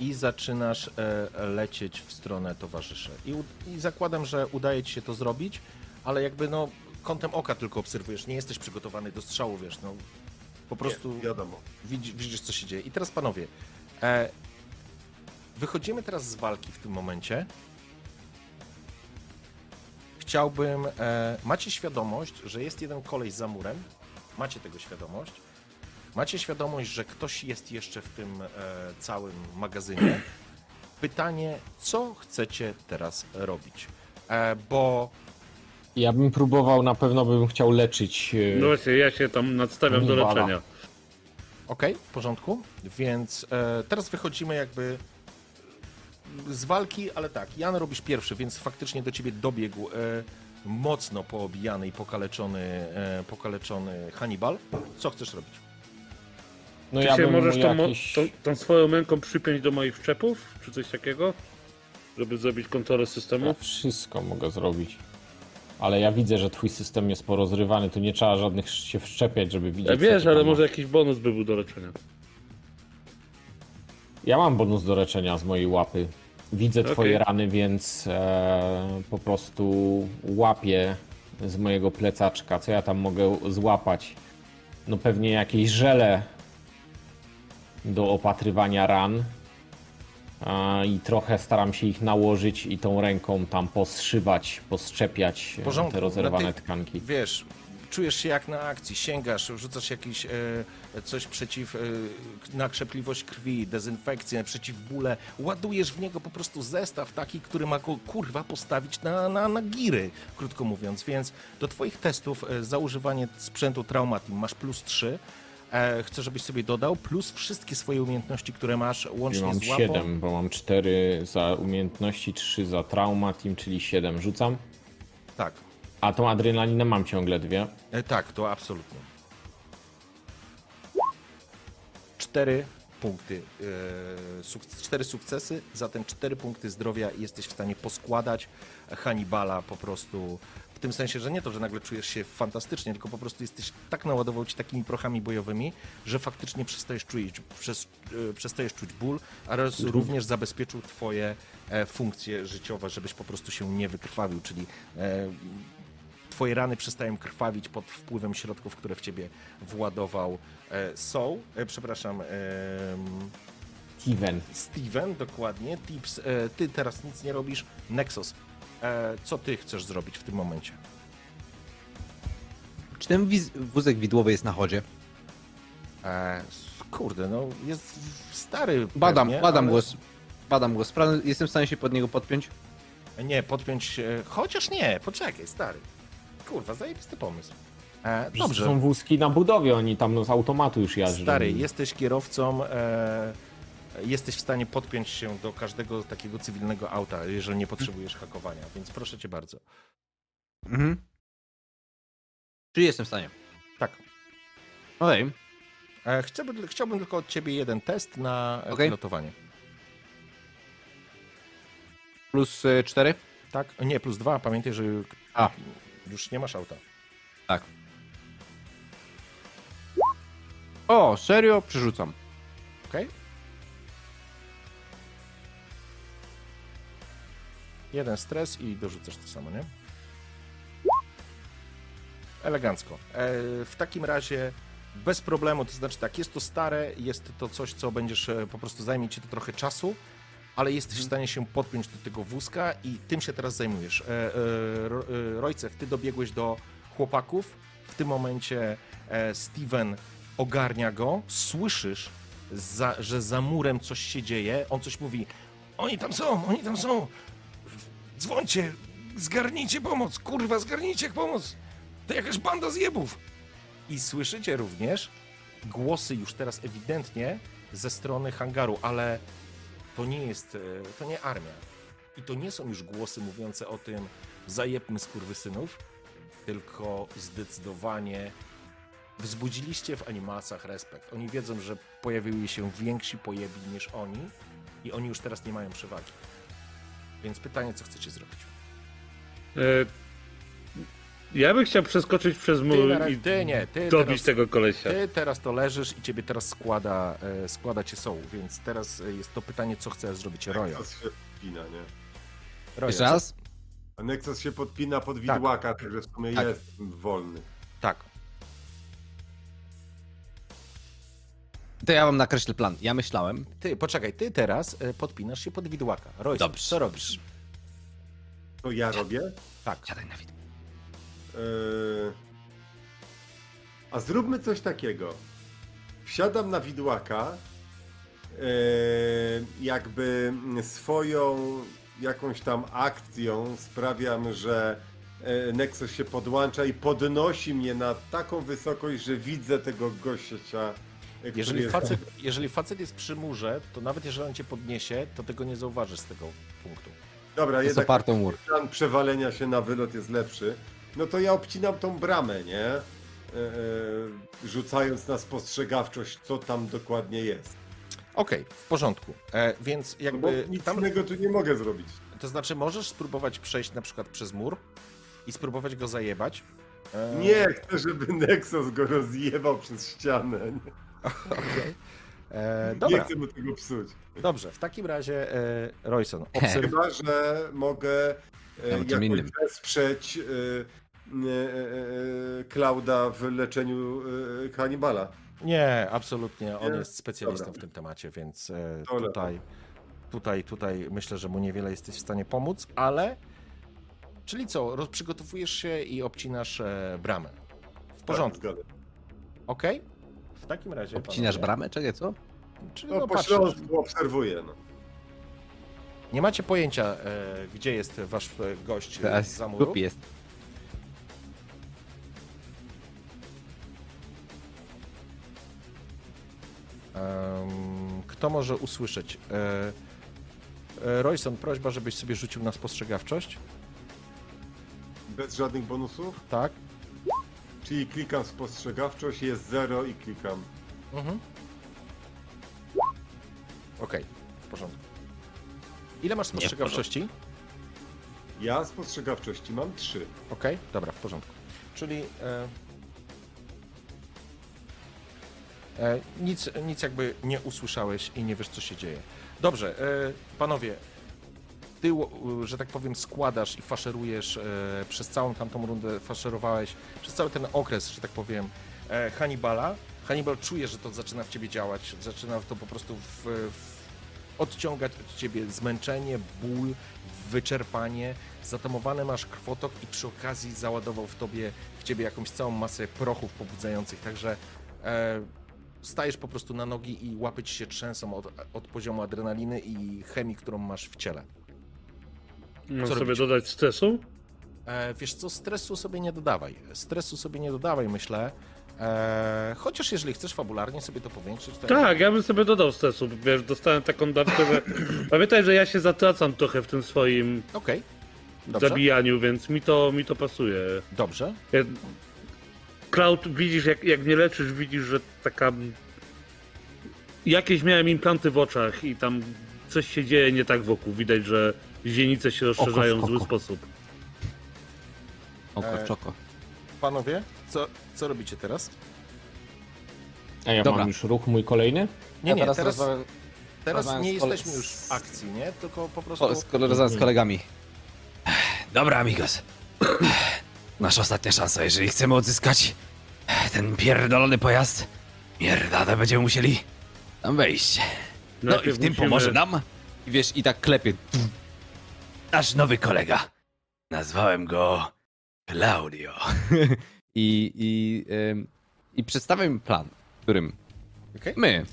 i zaczynasz e, lecieć w stronę towarzyszy. I, I zakładam, że udaje ci się to zrobić, ale jakby no kątem oka tylko obserwujesz, nie jesteś przygotowany do strzału, wiesz, no po prostu Nie, wiadomo. widzisz, widzisz co się dzieje. I teraz panowie, e, wychodzimy teraz z walki w tym momencie. Chciałbym, e, macie świadomość, że jest jeden kolej za murem, macie tego świadomość. Macie świadomość, że ktoś jest jeszcze w tym e, całym magazynie. Pytanie, co chcecie teraz robić? E, bo Ja bym próbował, na pewno bym chciał leczyć. e, No właśnie, ja się tam nadstawiam do Niwala. leczenia. Okej, w porządku. Więc e, teraz wychodzimy jakby z walki, ale tak, Jan robisz pierwszy, więc faktycznie do ciebie dobiegł e, mocno poobijany i pokaleczony, e, pokaleczony Hannibal. Co chcesz robić? No Czy ja się możesz tą, jakieś... tą, tą swoją męką przypiąć do moich wszczepów, czy coś takiego? Żeby zrobić kontrolę Ja systemu? wszystko mogę zrobić. Ale ja widzę, że twój system jest porozrywany, tu nie trzeba żadnych się wszczepiać, żeby widzieć. Ja wiesz, ale może jakiś bonus by był do leczenia. Ja mam bonus do leczenia z mojej łapy. Widzę Okej. twoje rany, więc e, po prostu łapię z mojego plecaczka. Co ja tam mogę złapać? No pewnie jakieś żele do opatrywania ran. I trochę staram się ich nałożyć i tą ręką tam poszywać, postrzepiać e, porządku, te rozerwane tych- tkanki. Wiesz, czujesz się jak na akcji, sięgasz, rzucasz jakieś e, coś przeciw e, na krzepliwość krwi, dezynfekcję, przeciw bóle, ładujesz w niego po prostu zestaw taki, który ma go kurwa postawić na, na, na giry, krótko mówiąc, więc do twoich testów e, za używanie sprzętu Traumatim masz plus 3, e, chcę, żebyś sobie dodał, plus wszystkie swoje umiejętności, które masz łącznie mam z łapą. 7, bo mam 4 za umiejętności, 3 za trauma team, czyli 7 rzucam. Tak, A tą adrenalinę mam ciągle dwie. E, tak, to absolutnie. Cztery punkty, e, suk- cztery sukcesy, zatem cztery punkty zdrowia i jesteś w stanie poskładać Hannibala po prostu w tym sensie, że nie to, że nagle czujesz się fantastycznie, tylko po prostu jesteś tak naładował ci takimi prochami bojowymi, że faktycznie przestajesz czuć, przez, e, przestajesz czuć ból, oraz również zabezpieczył twoje e, funkcje życiowe, żebyś po prostu się nie wykrwawił, czyli e, twoje rany przestają krwawić pod wpływem środków, które w ciebie władował e, Soul, e, przepraszam, em, Steven. Steven, dokładnie. Tips, e, ty teraz nic nie robisz. Nexus, e, co ty chcesz zrobić w tym momencie? Czy ten wózek widłowy jest na chodzie? E, kurde, no jest stary. Badam, pewnie, badam ale- głos. Badam go. Spra- jestem w stanie się pod niego podpiąć. Nie, podpiąć się. Chociaż nie, poczekaj, stary. Kurwa, zajebisty pomysł. E, Dobrze. Są wózki na budowie, oni tam z automatu już jażdżą. Stary, jesteś kierowcą, e, jesteś w stanie podpiąć się do każdego takiego cywilnego auta, jeżeli nie potrzebujesz hakowania, więc proszę cię bardzo. Mhm. Czyli jestem w stanie. Tak. Okej. E, chciałbym, chciałbym tylko od ciebie jeden test na e, Okej. pilotowanie. Plus y, 4? Tak? Nie, plus dwa. Pamiętaj, że A. już nie masz auta. Tak. O, serio? Przerzucam. Jeden stres i dorzucasz to samo, nie? Elegancko. E, w takim razie bez problemu, to znaczy tak, jest to stare, jest to coś, co będziesz, e, po prostu zajmie ci to trochę czasu, ale jesteś w stanie się podpiąć do tego wózka i tym się teraz zajmujesz. E, e, e, Rojcew, ty dobiegłeś do chłopaków, w tym momencie Steven ogarnia go, słyszysz, za, że za murem coś się dzieje, on coś mówi, oni tam są, oni tam są, dzwońcie, zgarnijcie pomoc, kurwa, zgarnijcie pomoc, to jakaś banda zjebów. I słyszycie również głosy już teraz ewidentnie ze strony hangaru, ale to nie jest, e, to nie armia. I to nie są już głosy mówiące o tym zajebmy skurwysynów, tylko zdecydowanie wzbudziliście w animacjach respekt. Oni wiedzą, że pojawiły się więksi pojebni niż oni i oni już teraz nie mają przewagi. Więc pytanie, co chcecie zrobić? E, ja bym chciał przeskoczyć przez Ty, mur na, i ty nie, ty dobić teraz, tego kolesia. ty teraz to leżysz i ciebie teraz składa, e, składa cię soł, więc teraz e, jest to pytanie, co chcesz zrobić. To się wina, nie? Jeszcze raz? A Nexus się podpina pod widłaka, także w sumie Tak. jest wolny. Tak. To ja wam nakreślę plan. Ja myślałem. Ty, poczekaj, ty teraz e, podpinasz się pod widłaka. Royce, Dobrze. co robisz? To ja robię? Tak. Siadaj na widok. Yy... A zróbmy coś takiego. Wsiadam na widłaka, yy, jakby swoją jakąś tam akcją sprawiam, że Nexus się podłącza i podnosi mnie na taką wysokość, że widzę tego gościa. Jeżeli facet, jeżeli facet jest przy murze, to nawet jeżeli on cię podniesie, to tego nie zauważysz z tego punktu. Dobra, Jest jednak oparty mur. plan przewalenia się na wylot jest lepszy. No to ja obcinam tą bramę, nie? E, e, rzucając na spostrzegawczość, co tam dokładnie jest. Okej, w porządku. E, więc Bo jakby nic tam, innego tu nie mogę zrobić. to znaczy możesz spróbować przejść na przykład przez mur i spróbować go zajebać. E, Nie chcę, żeby Nexus go rozjebał przez ścianę. Nie, E, nie chcę mu tego psuć. dobrze. W takim razie, e, Royson, obserw... Chyba, że mogę e, Ja o czym jakoś innym. wesprzeć e, e, e, Klauda w leczeniu e, Hannibala. Nie, absolutnie. On Nie? jest specjalistą Dobra. w tym temacie, więc e, tutaj, tutaj, tutaj myślę, że mu niewiele jesteś w stanie pomóc, ale. Czyli co, roz- przygotowujesz się i obcinasz e, bramę. W porządku, Tak, ok? W takim razie. Obcinasz panowie, bramę? Czekaj, co? Czyli No, no, po śląsku obserwuję. No. Nie macie pojęcia, e, gdzie jest wasz e, gość e, Teraz za muru. jest. Kto może usłyszeć? E, e, Royson, prośba, żebyś sobie rzucił na spostrzegawczość. Bez żadnych bonusów. Tak. Czyli klikam spostrzegawczość, jest 0 i klikam. Mhm. Okej, w porządku. Ile masz spostrzegawczości? Ja spostrzegawczości mam 3. Okej, dobra, w porządku. Czyli e, e, nic, nic jakby nie usłyszałeś i nie wiesz, co się dzieje. Dobrze, e, panowie, ty, że tak powiem, składasz i faszerujesz e, przez całą tamtą rundę, faszerowałeś przez cały ten okres, że tak powiem, e, Hannibala. Hannibal czuje, że to zaczyna w ciebie działać, zaczyna to po prostu w, w, odciągać od ciebie zmęczenie, ból, wyczerpanie, zatamowany masz krwotok i przy okazji załadował w tobie, w ciebie jakąś całą masę prochów pobudzających, także e, stajesz po prostu na nogi i łapy ci się trzęsą od, od poziomu adrenaliny i chemii, którą masz w ciele. Mam Co sobie robicie? dodać stresu? E, wiesz co, stresu sobie nie dodawaj. Stresu sobie nie dodawaj, myślę. E, chociaż jeżeli chcesz fabularnie sobie to powiększyć, to... Tak, ja bym sobie dodał stresu. Wiesz, dostałem taką dawkę, że. Pamiętaj, że ja się zatracam trochę w tym swoim Okej. Dobrze. zabijaniu, więc mi to, mi to pasuje. Dobrze. Ja... Cloud, widzisz, jak, jak mnie leczysz, widzisz, że taka. Jakieś miałem implanty w oczach i tam coś się dzieje nie tak wokół. Widać, że źrenice się rozszerzają w zły sposób. Oko E, czoko. Panowie, co, co robicie teraz? A ja Dobra. mam już ruch mój kolejny? Nie, Ja nie, teraz teraz, rozmawiam- teraz rozmawiam nie z kole- jesteśmy już w akcji, nie? Tylko po prostu... O, z, kole- z kolegami. Dobra, amigos. Nasza ostatnia szansa, jeżeli chcemy odzyskać ten pierdolony pojazd, mierda, będziemy musieli tam wejść. No i Najpierw w tym musimy- pomoże nam. I wiesz, i tak klepie. Nasz nowy kolega. Nazwałem go Claudio. I, i, ym, I przedstawiam im plan, w którym Okej. my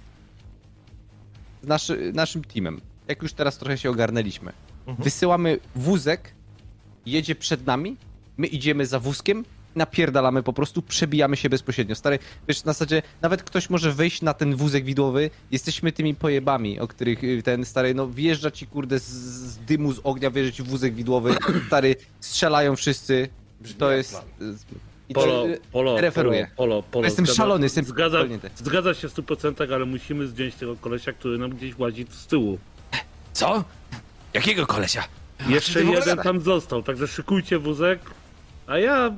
z naszy, naszym teamem, jak już teraz trochę się ogarnęliśmy, Mhm. wysyłamy wózek, jedzie przed nami, my idziemy za wózkiem, napierdalamy po prostu, przebijamy się bezpośrednio. Stary, wiesz, na zasadzie nawet ktoś może wejść na ten wózek widłowy, jesteśmy tymi pojebami, o których y, ten stary, no wjeżdża ci kurde z, z dymu, z ognia, wjeżdża ci w wózek widłowy, stary, strzelają wszyscy, Brzmi to jest... y, i Polo, polo, referuję. Polo, polo, polo. Jestem Zgadza- szalony, jestem zgadza, zgadza się w 100%, ale musimy zdjąć tego kolesia, który nam gdzieś łazi z tyłu. Co? Jakiego kolesia? Jeszcze jeden tam został, także szykujcie wózek, a ja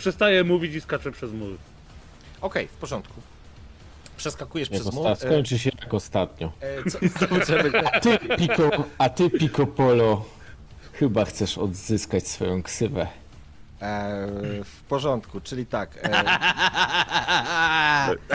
przestaję mówić i skaczę przez mur. Okej, w porządku. Przeskakujesz Jak przez mur. osta- E, skończy się jak ostatnio. e, co, co, A ty, Pico, a ty, Pico Polo, Chyba chcesz odzyskać swoją ksywę. E, w porządku, czyli tak. E,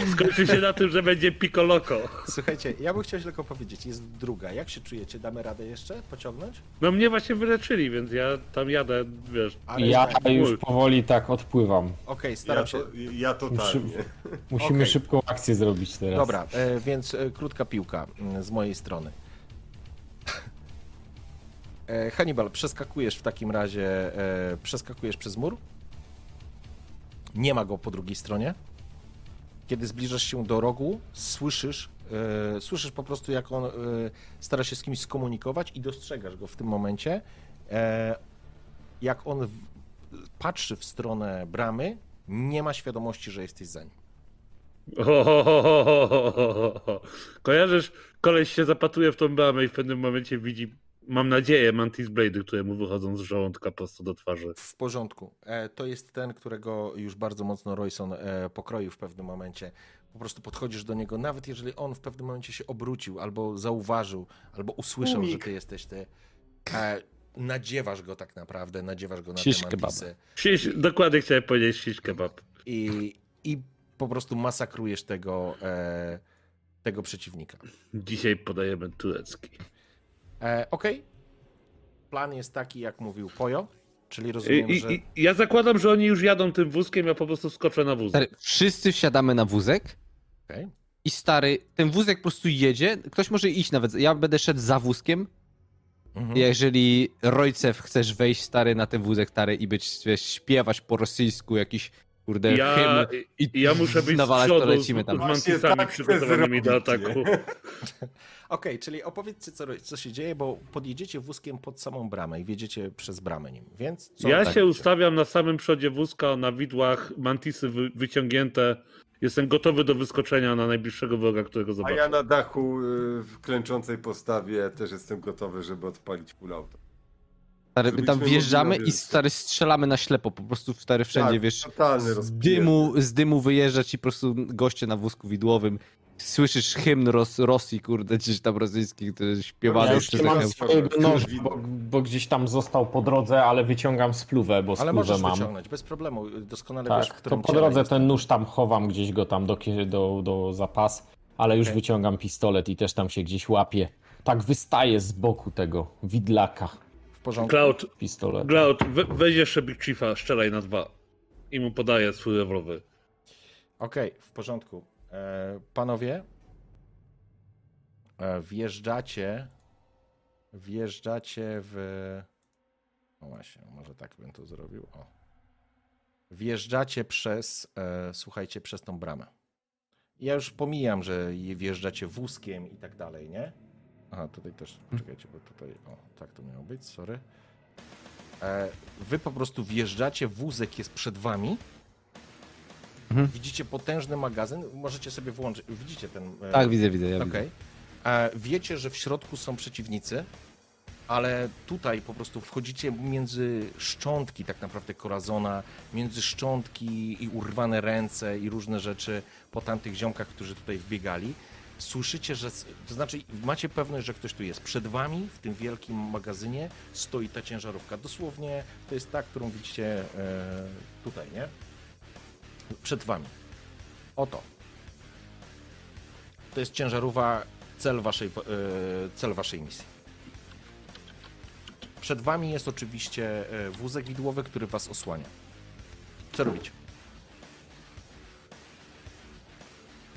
Skończy się na tym, że będzie Pikoloko. słuchajcie, ja bym chciał tylko powiedzieć, jest druga. Jak się czujecie? Damy radę jeszcze pociągnąć? No mnie właśnie wyleczyli, więc ja tam jadę, wiesz. Ale Ja tak, już ból. powoli tak odpływam. Okej, Ja, staram się. to, ja totalnie. Musimy Okej. szybką akcję zrobić teraz. Dobra, e, więc e, krótka piłka mm, z mojej strony. E, Hannibal, przeskakujesz w takim razie, e, przeskakujesz przez mur. Nie ma go po drugiej stronie. Kiedy zbliżasz się do rogu, słyszysz, e, słyszysz po prostu, jak on e, stara się z kimś skomunikować i dostrzegasz go w tym momencie. E, jak on w, patrzy w stronę bramy, nie ma świadomości, że jesteś za nim. Kojarzysz, koleś się zapatruje w tą bramę i w pewnym momencie widzi, mam nadzieję, Mantis Blade, które mu wychodzą z żołądka prosto do twarzy. W porządku. E, to jest ten, którego już bardzo mocno Royson e, pokroił w pewnym momencie. Po prostu podchodzisz do niego, nawet jeżeli on w pewnym momencie się obrócił, albo zauważył, albo usłyszał, Umik. że ty jesteś ty. E, nadziewasz go tak naprawdę, nadziewasz go na Shish te mantisy dokładnie chciałem powiedzieć shish kebab. i, i po prostu masakrujesz tego, e, tego przeciwnika. Dzisiaj podajemy turecki. E, Okej. Plan jest taki, jak mówił Pojo, czyli rozumiem, i, że... i, ja zakładam, że oni już jadą tym wózkiem, ja po prostu skoczę na wózek. Stary, wszyscy wsiadamy na wózek Okej. i stary, ten wózek po prostu jedzie. Ktoś może iść nawet. Ja będę szedł za wózkiem. Mhm. Jeżeli Rojcew chcesz wejść stary na ten wózek stary i być, wiesz, śpiewać po rosyjsku jakiś kurde Ja, hymn i ja muszę być z nawalać, to przodu lecimy z, tam. z mantisami tak przygotowanymi do ataku. Okej, czyli opowiedzcie, co, co się dzieje, bo podjedziecie wózkiem pod samą bramę i wjedziecie przez bramę nim, więc co Ja tak się ustawiam na samym przodzie wózka, na widłach, mantisy wy, wyciągnięte. Jestem gotowy do wyskoczenia na najbliższego wroga, którego A zobaczę. ja na dachu y, w klęczącej postawie też jestem gotowy, żeby odpalić full auto. Stary, my tam wjeżdżamy i stary strzelamy na ślepo, po prostu stary wszędzie, Tak, wiesz, totalny z dymu, z dymu wyjeżdża ci po prostu goście na wózku widłowym. Słyszysz hymn Ros Rosji, kurde, gdzieś tam rosyjski, który śpiewany Ja przez mam swojego widmo. bo, bo gdzieś tam został po drodze, ale wyciągam spluwę, bo Ale spluwę możesz mam. wyciągnąć, bez problemu, doskonale wiesz, w Tak, to którym po drodze jest. ten nóż tam chowam gdzieś go tam do, do, do zapas, ale już Okej. wyciągam pistolet i też tam się gdzieś łapię. Tak wystaje z boku tego widlaka porządku. Cloud, pistolet. Cloud, we, weź jeszcze Big Chiefa, strzelaj na dwa. I mu podaję swój rewolwer. Okej, w porządku. E, panowie, e, wjeżdżacie, wjeżdżacie w... No właśnie, może tak bym to zrobił. O. Wjeżdżacie przez, e, słuchajcie, przez tą bramę. Ja już pomijam, że je- wjeżdżacie wózkiem i tak dalej, nie? Aha, tutaj też, czekajcie, bo tutaj, o, tak to miało być, sorry. E, wy po prostu wjeżdżacie, wózek jest przed wami, Widzicie potężny magazyn, możecie sobie włączyć. Widzicie ten. e, Tak, widzę, widzę, ja widzę. E, Wiecie, że w środku są przeciwnicy, ale tutaj po prostu wchodzicie między szczątki, tak naprawdę Corazona, między szczątki i urwane ręce i różne rzeczy po tamtych ziomkach, którzy tutaj wbiegali. Słyszycie, że. To znaczy, macie pewność, że ktoś tu jest. Przed wami, w tym wielkim magazynie, stoi ta ciężarówka. Dosłownie to jest ta, którą widzicie e, tutaj, nie? Przed wami. Oto. To jest ciężarówka, cel waszej, e, cel waszej misji. Przed wami jest oczywiście e, wózek widłowy, który was osłania. Co robicie?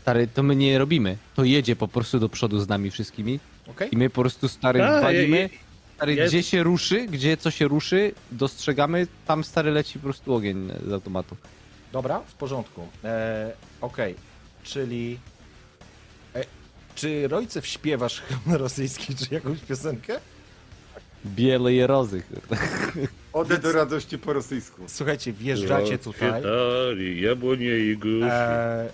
Stary, to my nie robimy. To jedzie po prostu do przodu z nami wszystkimi Okej? i my po prostu stary Tak, walimy. ja- Stary, ja- gdzie się ruszy, gdzie co się ruszy, dostrzegamy, tam stary leci po prostu ogień z automatu. Dobra, w porządku. E, Okej, czyli. E, czy Rojcew śpiewasz hymn rosyjski, czy jakąś piosenkę? Biele je rozy. kurde. Ode do radości po rosyjsku. Słuchajcie, wjeżdżacie tutaj. Kwietali, jabłonie i gruszy. E,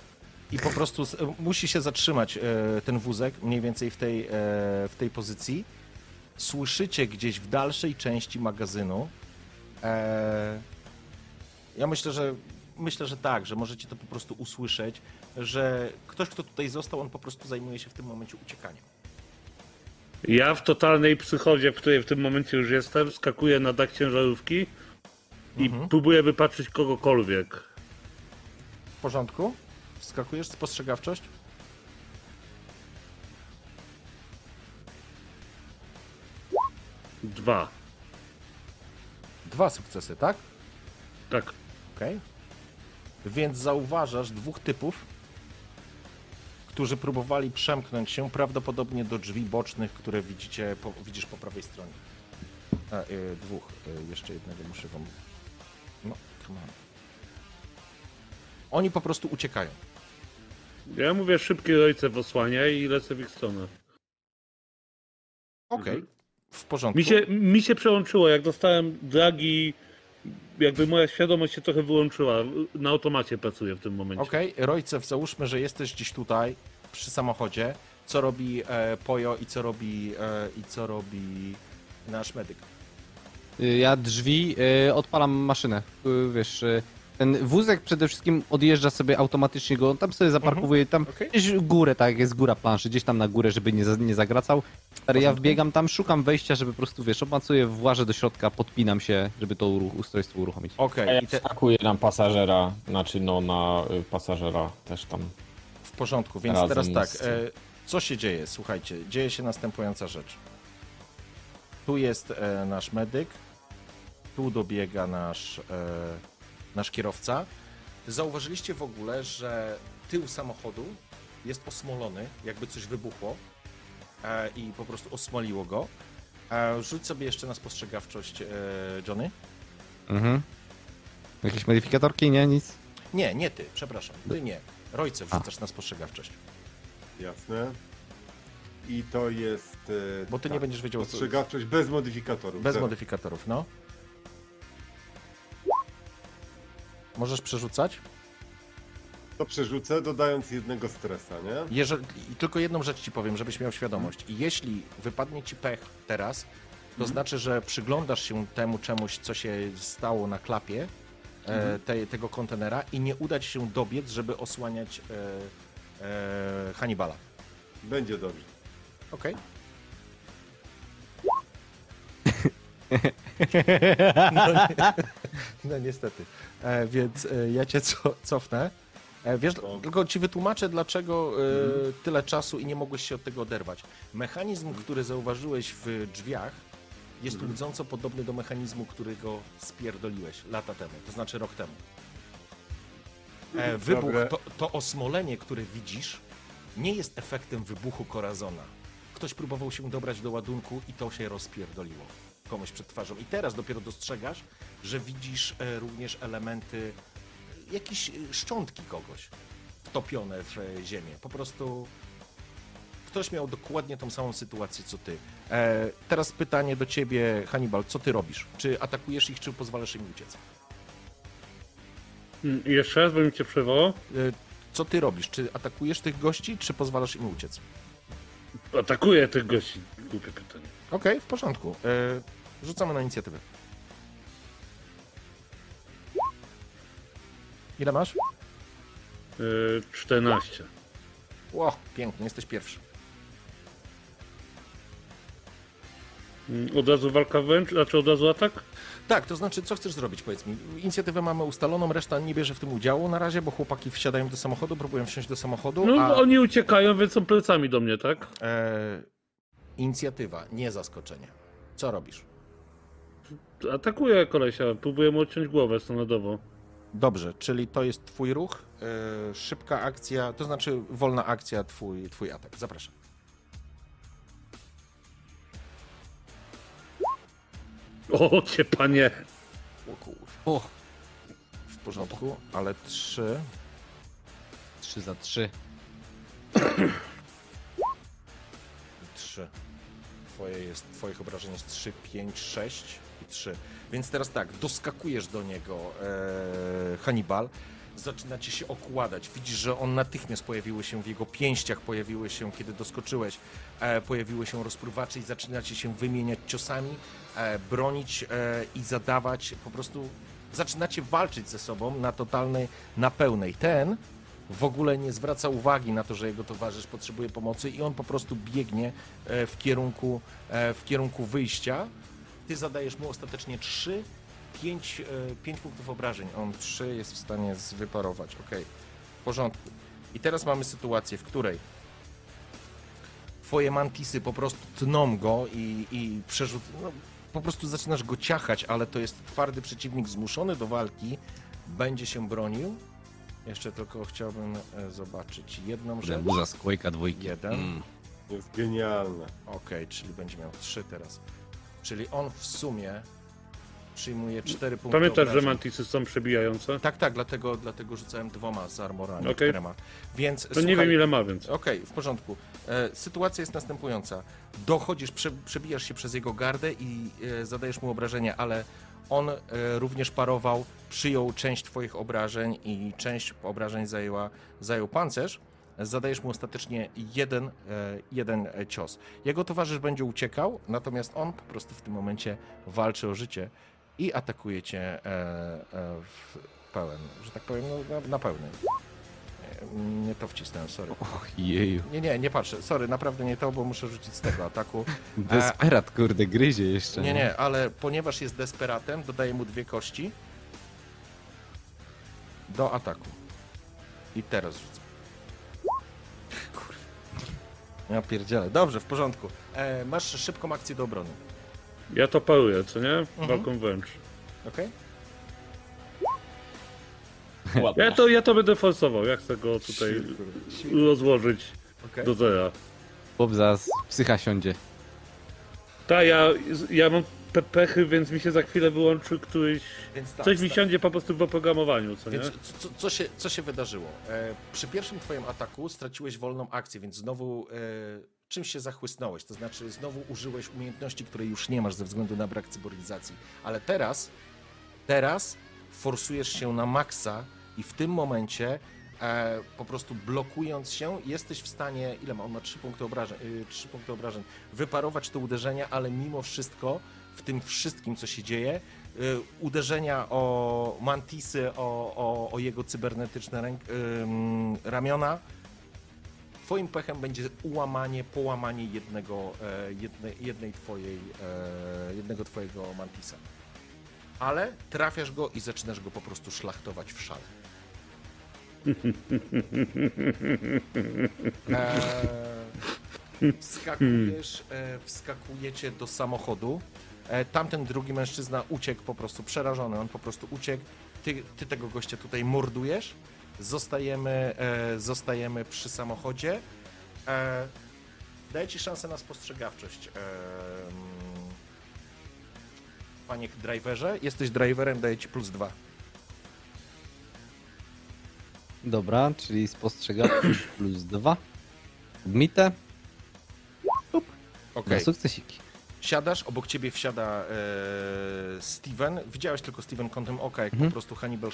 I po prostu musi się zatrzymać e, ten wózek mniej więcej w tej, e, w tej pozycji. Słyszycie gdzieś w dalszej części magazynu. E, ja myślę, że myślę, że tak, że możecie to po prostu usłyszeć, że ktoś, kto tutaj został, on po prostu zajmuje się w tym momencie uciekaniem. Ja w totalnej psychozie, w której w tym momencie już jestem, skakuję na dach ciężarówki i próbuję wypatrzyć kogokolwiek. W porządku? Wskakujesz, spostrzegawczość? Dwa. Dwa sukcesy, tak? Tak. Okej. Więc zauważasz dwóch typów, którzy próbowali przemknąć się prawdopodobnie do drzwi bocznych, które widzicie, po, widzisz po prawej stronie. A, y, dwóch. Y, jeszcze jednego muszę wam... No, come on. Oni po prostu uciekają. Ja mówię szybkie ojce w osłania i lecę w ich stronę. Okej. W porządku. Mi się, mi się przełączyło, jak dostałem dragi, jakby moja świadomość się trochę wyłączyła. Na automacie pracuję w tym momencie. Okej, Rojcew, załóżmy, że jesteś gdzieś tutaj przy samochodzie. Co robi e, Pojo i co robi, e, i co robi nasz medyk? Ja drzwi, y, odpalam maszynę. Y, Wiesz, y, ten wózek przede wszystkim odjeżdża sobie automatycznie go, on tam sobie zaparkowuje, tam Okej. gdzieś górę, tak jak jest góra planszy, gdzieś tam na górę, żeby nie, za- nie zagracał. Stary, ja wbiegam tam, szukam wejścia, żeby po prostu, wiesz, obmacuję, włażę do środka, podpinam się, żeby to uruch, ustrojstwo uruchomić. Okej, A ja i te, wskakuję na pasażera, znaczy no na y, pasażera też tam. w porządku, więc Razem teraz tak, z- e, co się dzieje? Słuchajcie, dzieje się następująca rzecz. Tu jest e, nasz medyk, tu dobiega nasz, e, nasz kierowca. Zauważyliście w ogóle, że tył samochodu jest osmolony, jakby coś wybuchło e, i po prostu osmoliło go. E, rzuć sobie jeszcze na spostrzegawczość, e, Johnny. Mhm. Jakieś modyfikatorki? Nie, nic? Nie, nie ty, przepraszam, ty nie. Rojce wrzucasz na spostrzegawczość. Jasne. I to jest... e, Bo ty nie będziesz wiedział, co- Ostrzegawczość bez modyfikatorów. Bez Zero. modyfikatorów, no. Możesz przerzucać? To przerzucę, dodając jednego stresa, nie? Jeżeli, I tylko jedną rzecz ci powiem, żebyś miał świadomość. Jeśli wypadnie ci pech teraz, to znaczy, że przyglądasz się temu czemuś, co się stało na klapie e, tej, tego kontenera i nie uda ci się dobiec, żeby osłaniać e, e, Hannibala. Będzie dobrze. Okej? No, ni- no niestety. E, więc e, ja cię co, cofnę. E, wiesz, tylko ci wytłumaczę, dlaczego e, tyle czasu i nie mogłeś się od tego oderwać. Mechanizm, który zauważyłeś w drzwiach, jest łudząco podobny do mechanizmu, którego spierdoliłeś lata temu, to znaczy rok temu. E, wybuch, Dobre. to, to osmolenie, które widzisz, nie jest efektem wybuchu Corazona. Ktoś próbował się dobrać do ładunku i to się rozpierdoliło komuś przed twarzą. I teraz dopiero dostrzegasz, że widzisz e, również elementy, jakieś e, szczątki kogoś wtopione w e, ziemię. Po prostu ktoś miał dokładnie tą samą sytuację co ty. E, teraz pytanie do ciebie, Hannibal, co ty robisz? Czy atakujesz ich, czy pozwalasz im uciec? Mm, Jeszcze raz, bym cię przywołał. E, co ty robisz? Czy atakujesz tych gości, czy pozwalasz im uciec? Atakuję tych gości. Głupie pytanie. Okej, w porządku. E, rzucamy na inicjatywę. Ile masz? Yy, 14. Ło, pięknie, jesteś pierwszy. Mm, Od razu walka wręcz, znaczy od razu atak? Tak, to znaczy, co chcesz zrobić, powiedz mi? Inicjatywę mamy ustaloną, reszta nie bierze w tym udziału na razie, bo chłopaki wsiadają do samochodu, próbują wsiąść do samochodu, No a oni uciekają, więc są plecami do mnie, tak? e, inicjatywa, nie zaskoczenie. Co robisz? Atakuję kolesia, próbuję mu odciąć głowę standardowo. Dobrze, czyli to jest twój ruch, e, szybka akcja, to znaczy wolna akcja, twój, twój atak. Zapraszam. O, cię panie. O. O, W porządku, ale trzy. 3 za 3. Trzy. Twoje jest, twoich obrażeń jest 3, 5, 6 i 3. Więc teraz tak, doskakujesz do niego, e, Hannibal. Zaczynacie się okładać. Widzisz, że on natychmiast pojawiły się w jego pięściach, pojawiły się, kiedy doskoczyłeś, e, pojawiły się rozpruwacze i zaczynacie się wymieniać ciosami, e, bronić e, i zadawać. Po prostu zaczynacie walczyć ze sobą na totalnej, na pełnej. Ten w ogóle nie zwraca uwagi na to, że jego towarzysz potrzebuje pomocy i on po prostu biegnie e, w kierunku, e, w kierunku wyjścia. Ty zadajesz mu ostatecznie 3, 5, 5 punktów obrażeń. On 3 jest w stanie wyparować. Ok, w porządku. I teraz mamy sytuację, w której twoje mantisy po prostu tną go i, i przerzut... No, po prostu zaczynasz go ciachać, ale to jest twardy przeciwnik zmuszony do walki. Będzie się bronił. Jeszcze tylko chciałbym e, zobaczyć jedną rzecz. Buza z Quake'a dwójki. Jeden. Mm. Jest genialne. Okej, czyli będzie miał trzy teraz. Czyli on w sumie przyjmuje cztery punkty Pamiętasz, że obrażeń. mantisy są przebijające? Tak, tak, dlatego, dlatego rzucałem dwoma z armorami Okej. Więc To słuchaj, nie wiem ile ma, więc. Okej, w porządku. E, sytuacja jest następująca. Dochodzisz, prze, przebijasz się przez jego gardę i e, zadajesz mu obrażenia, ale on e, również parował, przyjął część twoich obrażeń i część obrażeń zajęła, zajął pancerz. Zadajesz mu ostatecznie jeden, e, jeden e, cios. Jego towarzysz będzie uciekał, natomiast on po prostu w tym momencie walczy o życie i atakuje cię w pełen, że tak powiem, no, na, na pełnej. Nie to wcisnąłem, sorry. Och, jeju. Nie, nie, nie patrzę. Sorry, naprawdę nie to, bo muszę rzucić z tego ataku. Desperat, kurde, gryzie jeszcze. Nie, nie, ale ponieważ jest desperatem, dodaję mu dwie kości do ataku. I teraz rzucę. Kurwa. Ja pierdzielę. Dobrze, w porządku. E, masz szybką akcję do obrony. Ja to paruję, co nie? Mhm. Walką wręcz. Okej? Ja to, ja to będę forsował, jak chcę go tutaj rozłożyć Okej. do zera. Bob zaraz psycha siądzie. Tak, ja, ja mam pe pechy, więc mi się za chwilę wyłączy któryś... Więc tak, Coś mi sta- siądzie po prostu w oprogramowaniu, co nie? Więc co, co, się, co się wydarzyło? E, przy pierwszym twoim ataku straciłeś wolną akcję, więc znowu e, czymś się zachłysnąłeś. To znaczy znowu użyłeś umiejętności, której już nie masz ze względu na brak cyborizacji. Ale teraz, teraz forsujesz się na maksa i w tym momencie e, po prostu blokując się jesteś w stanie, ile ma? On ma 3 punkty obrażeń, y, 3 punkty obrażeń, wyparować te uderzenia, ale mimo wszystko w tym wszystkim, co się dzieje, y, uderzenia o mantisy, o, o, o jego cybernetyczne ręk, ym, ramiona. Twoim pechem będzie ułamanie, połamanie jednego, e, jedne, jednej twojej, e, jednego twojego mantisa. Ale trafiasz go i zaczynasz go po prostu szlachtować w szale. Eee, wskakujesz, e, wskakujecie do samochodu. E, tamten drugi mężczyzna uciekł po prostu przerażony. On po prostu uciekł. Ty, ty tego gościa tutaj mordujesz. Zostajemy, e, zostajemy przy samochodzie. E, daję ci szansę na spostrzegawczość. E, mm, panie driverze, jesteś driverem, daję ci plus dwa. Dobra, czyli spostrzegawczość plus dwa. Odmite. Okej. Na sukcesiki. Siadasz, obok ciebie wsiada e, Steven. Widziałeś tylko Steven kątem oka, jak Mhm. po prostu Hannibal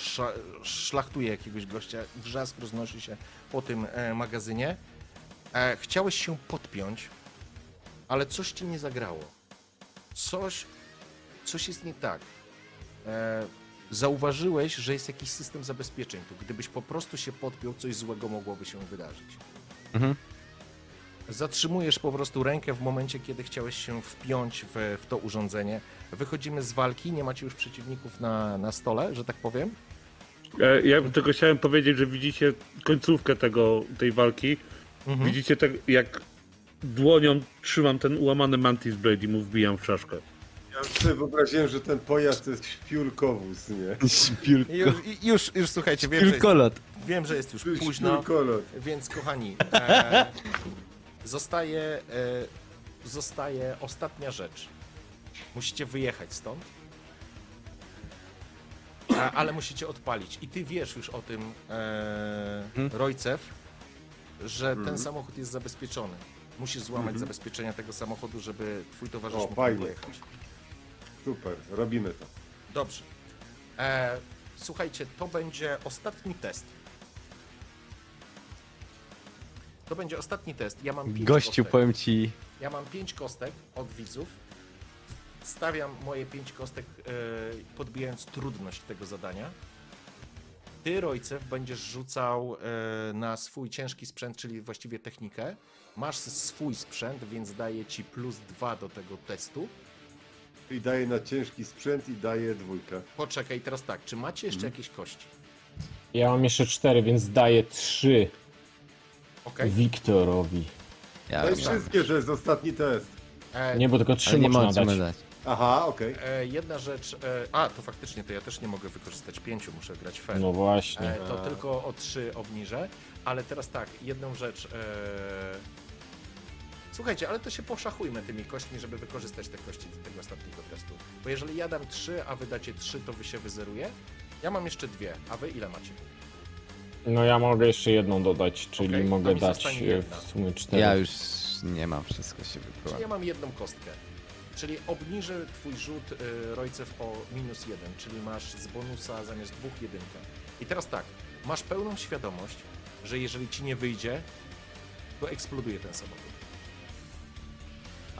szlachtuje jakiegoś gościa. Wrzask roznosi się po tym e, magazynie. E, chciałeś się podpiąć, ale coś ci nie zagrało. Coś, coś jest nie tak. E, zauważyłeś, że jest jakiś system zabezpieczeń tu. Gdybyś po prostu się podpiął, coś złego mogłoby się wydarzyć. Mhm. Zatrzymujesz po prostu rękę w momencie, kiedy chciałeś się wpiąć w, w to urządzenie. Wychodzimy z walki, nie macie już przeciwników na, na stole, że tak powiem. E, Ja tylko chciałem powiedzieć, że widzicie końcówkę tego, tej walki. Mhm. Widzicie tak, jak dłonią trzymam ten ułamany Mantis Blade i mu wbijam w czaszkę. Ja sobie wyobraziłem, że ten pojazd to jest śpiórkowóz, nie? Śpiórko. Już, już, już słuchajcie, wiem że, jest, wiem, że jest już późno, Śpiórkolot. więc kochani, e, zostaje, e, zostaje ostatnia rzecz. Musicie wyjechać stąd, a, ale musicie odpalić. I ty wiesz już o tym, e, Rojcew, że ten samochód jest zabezpieczony. Musisz złamać zabezpieczenia tego samochodu, żeby twój towarzysz O, mógł fajnie. wyjechać. Super, robimy to. Dobrze. E, słuchajcie, to będzie ostatni test. To będzie ostatni test. Ja mam pięć Gościu, kostek. powiem ci, Ja mam pięć kostek od widzów. Stawiam moje pięć kostek, e, podbijając trudność tego zadania. Ty, Rojcew, będziesz rzucał e, na swój ciężki sprzęt, czyli właściwie technikę. Masz swój sprzęt, więc daje ci plus dwa do tego testu. I daje na ciężki sprzęt i daje dwójkę. Poczekaj, teraz tak, czy macie jeszcze Mhm. jakieś kości? Ja mam jeszcze cztery, więc daję trzy Okej. Wiktorowi. Ja Daj wiem. wszystkie, że jest ostatni test. E, Nie, bo tylko trzy Ale nie można możemy dać. dać. Aha, okej. e, jedna rzecz. E, a, to faktycznie, to ja też nie mogę wykorzystać pięciu, muszę grać fair. No właśnie. E, to tylko o trzy obniżę. Ale teraz tak, jedną rzecz. E... Słuchajcie, ale to się poszachujmy tymi kośćmi, żeby wykorzystać te kości do tego ostatniego testu. Bo jeżeli ja dam trzy, a wy dacie trzy, to wy się wyzeruje. Ja mam jeszcze dwie, a wy ile macie? No ja mogę jeszcze jedną dodać, czyli Okej, to mogę mi dać zostanie e, jedna. w sumie cztery. Ja już nie mam, wszystko się Czyli wypróbowało. ja mam jedną kostkę. Czyli obniżę twój rzut y, Rojcew o minus jeden, czyli masz z bonusa zamiast dwóch jedynkę. I teraz tak, masz pełną świadomość, że jeżeli ci nie wyjdzie, to eksploduje ten samochód.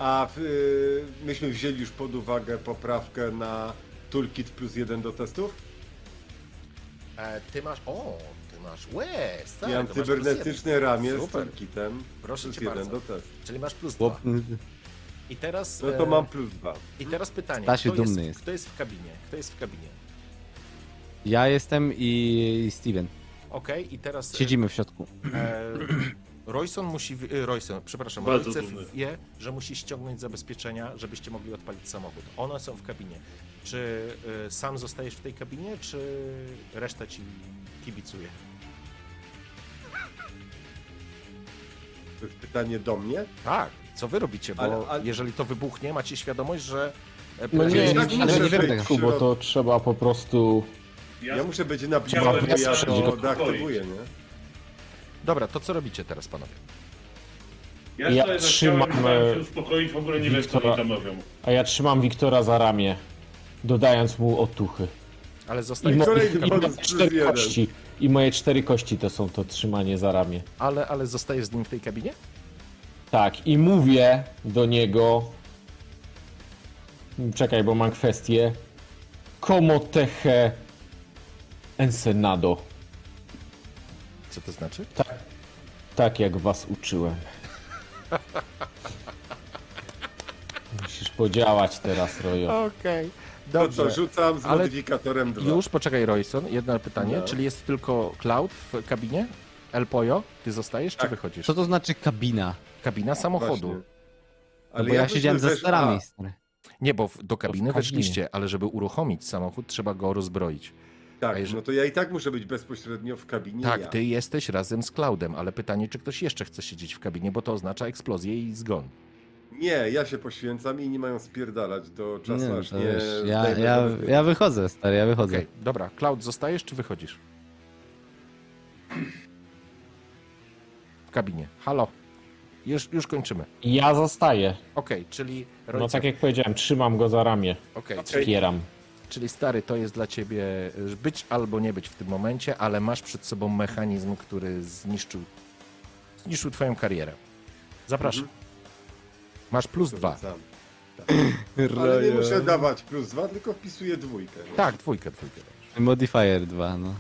A y, myśmy wzięli już pod uwagę poprawkę na toolkit plus jeden do testów? E, ty masz. O, ty masz łez, tak? I to masz plus antybernetyczne jeden. ramię z Super. toolkitem Proszę plus cię jeden bardzo. do testu. Czyli masz plus Chłop... dwa. I teraz. No to e, mam plus dwa. I teraz pytanie. Stasiu kto dumny jest, jest. Kto jest w kabinie? Kto jest w kabinie? Ja jestem i Steven. Okej, i teraz. e, Siedzimy w środku. E, Royson musi. e, Royson, przepraszam, Bardzo wie, że musi ściągnąć zabezpieczenia, żebyście mogli odpalić samochód. One są w kabinie. Czy e, sam zostajesz w tej kabinie, czy reszta ci kibicuje? To jest pytanie do mnie. Tak. Co wy robicie? Bo Ale- ale- jeżeli to wybuchnie, macie świadomość, że. e, No nie, Ja nie, tak nie, nie wiem, bo to trzeba po prostu... Ja muszę być na bo ja to go. deaktywuję, nie? Dobra, to co robicie teraz, panowie? Ja, Ja trzymam, starałem e, się uspokoić, w ogóle nie wiem, co Wiktora- mi tam mówią. A ja trzymam Wiktora za ramię, dodając mu otuchy. Ale I, mo- i, i moje cztery jeden. kości. I moje cztery kości to są to trzymanie za ramię. Ale, ale zostajesz z nim w tej kabinie? Tak, i mówię do niego. Czekaj, bo mam kwestię. Como ensenado. Co to znaczy? Tak jak was uczyłem. Musisz podziałać teraz, Rojo. Okej. To co, rzucam z Ale- modyfikatorem 2. Już, poczekaj, Royson, jedno pytanie. No. Czyli jest tylko Cloud w kabinie? El Poyo, ty zostajesz czy Tak. wychodzisz? Co to znaczy kabina? Kabina samochodu. Właśnie. No bo ja siedziałem za wesz- starami. Stary. Nie, bo w- do kabiny w kabinie. weszliście, ale żeby uruchomić samochód, trzeba go rozbroić. Tak, jeżeli- no to ja i tak muszę być bezpośrednio w kabinie. tak, ja. ty jesteś razem z Cloudem, ale pytanie, czy ktoś jeszcze chce siedzieć w kabinie, bo to oznacza eksplozję i zgon. Nie, ja się poświęcam i nie mają spierdalać do czasu, Nie, aż nie... już, ja, ja, ja wychodzę, stary, ja wychodzę. Okej, dobra. Cloud, zostajesz czy wychodzisz? W kabinie. Halo. Już, już kończymy. Ja zostaję. Okej, czyli No rodzice... tak jak powiedziałem, trzymam go za ramię. Okej, Wspieram. Czyli stary, to jest dla ciebie y, być albo nie być w tym momencie, ale masz przed sobą mechanizm, który zniszczył, zniszczył twoją karierę. Zapraszam. Masz plus dwa. Tak. Ale nie muszę dawać plus dwa, tylko wpisuję dwójkę. Tak, dwójkę, dwójkę. Modifier 2, no.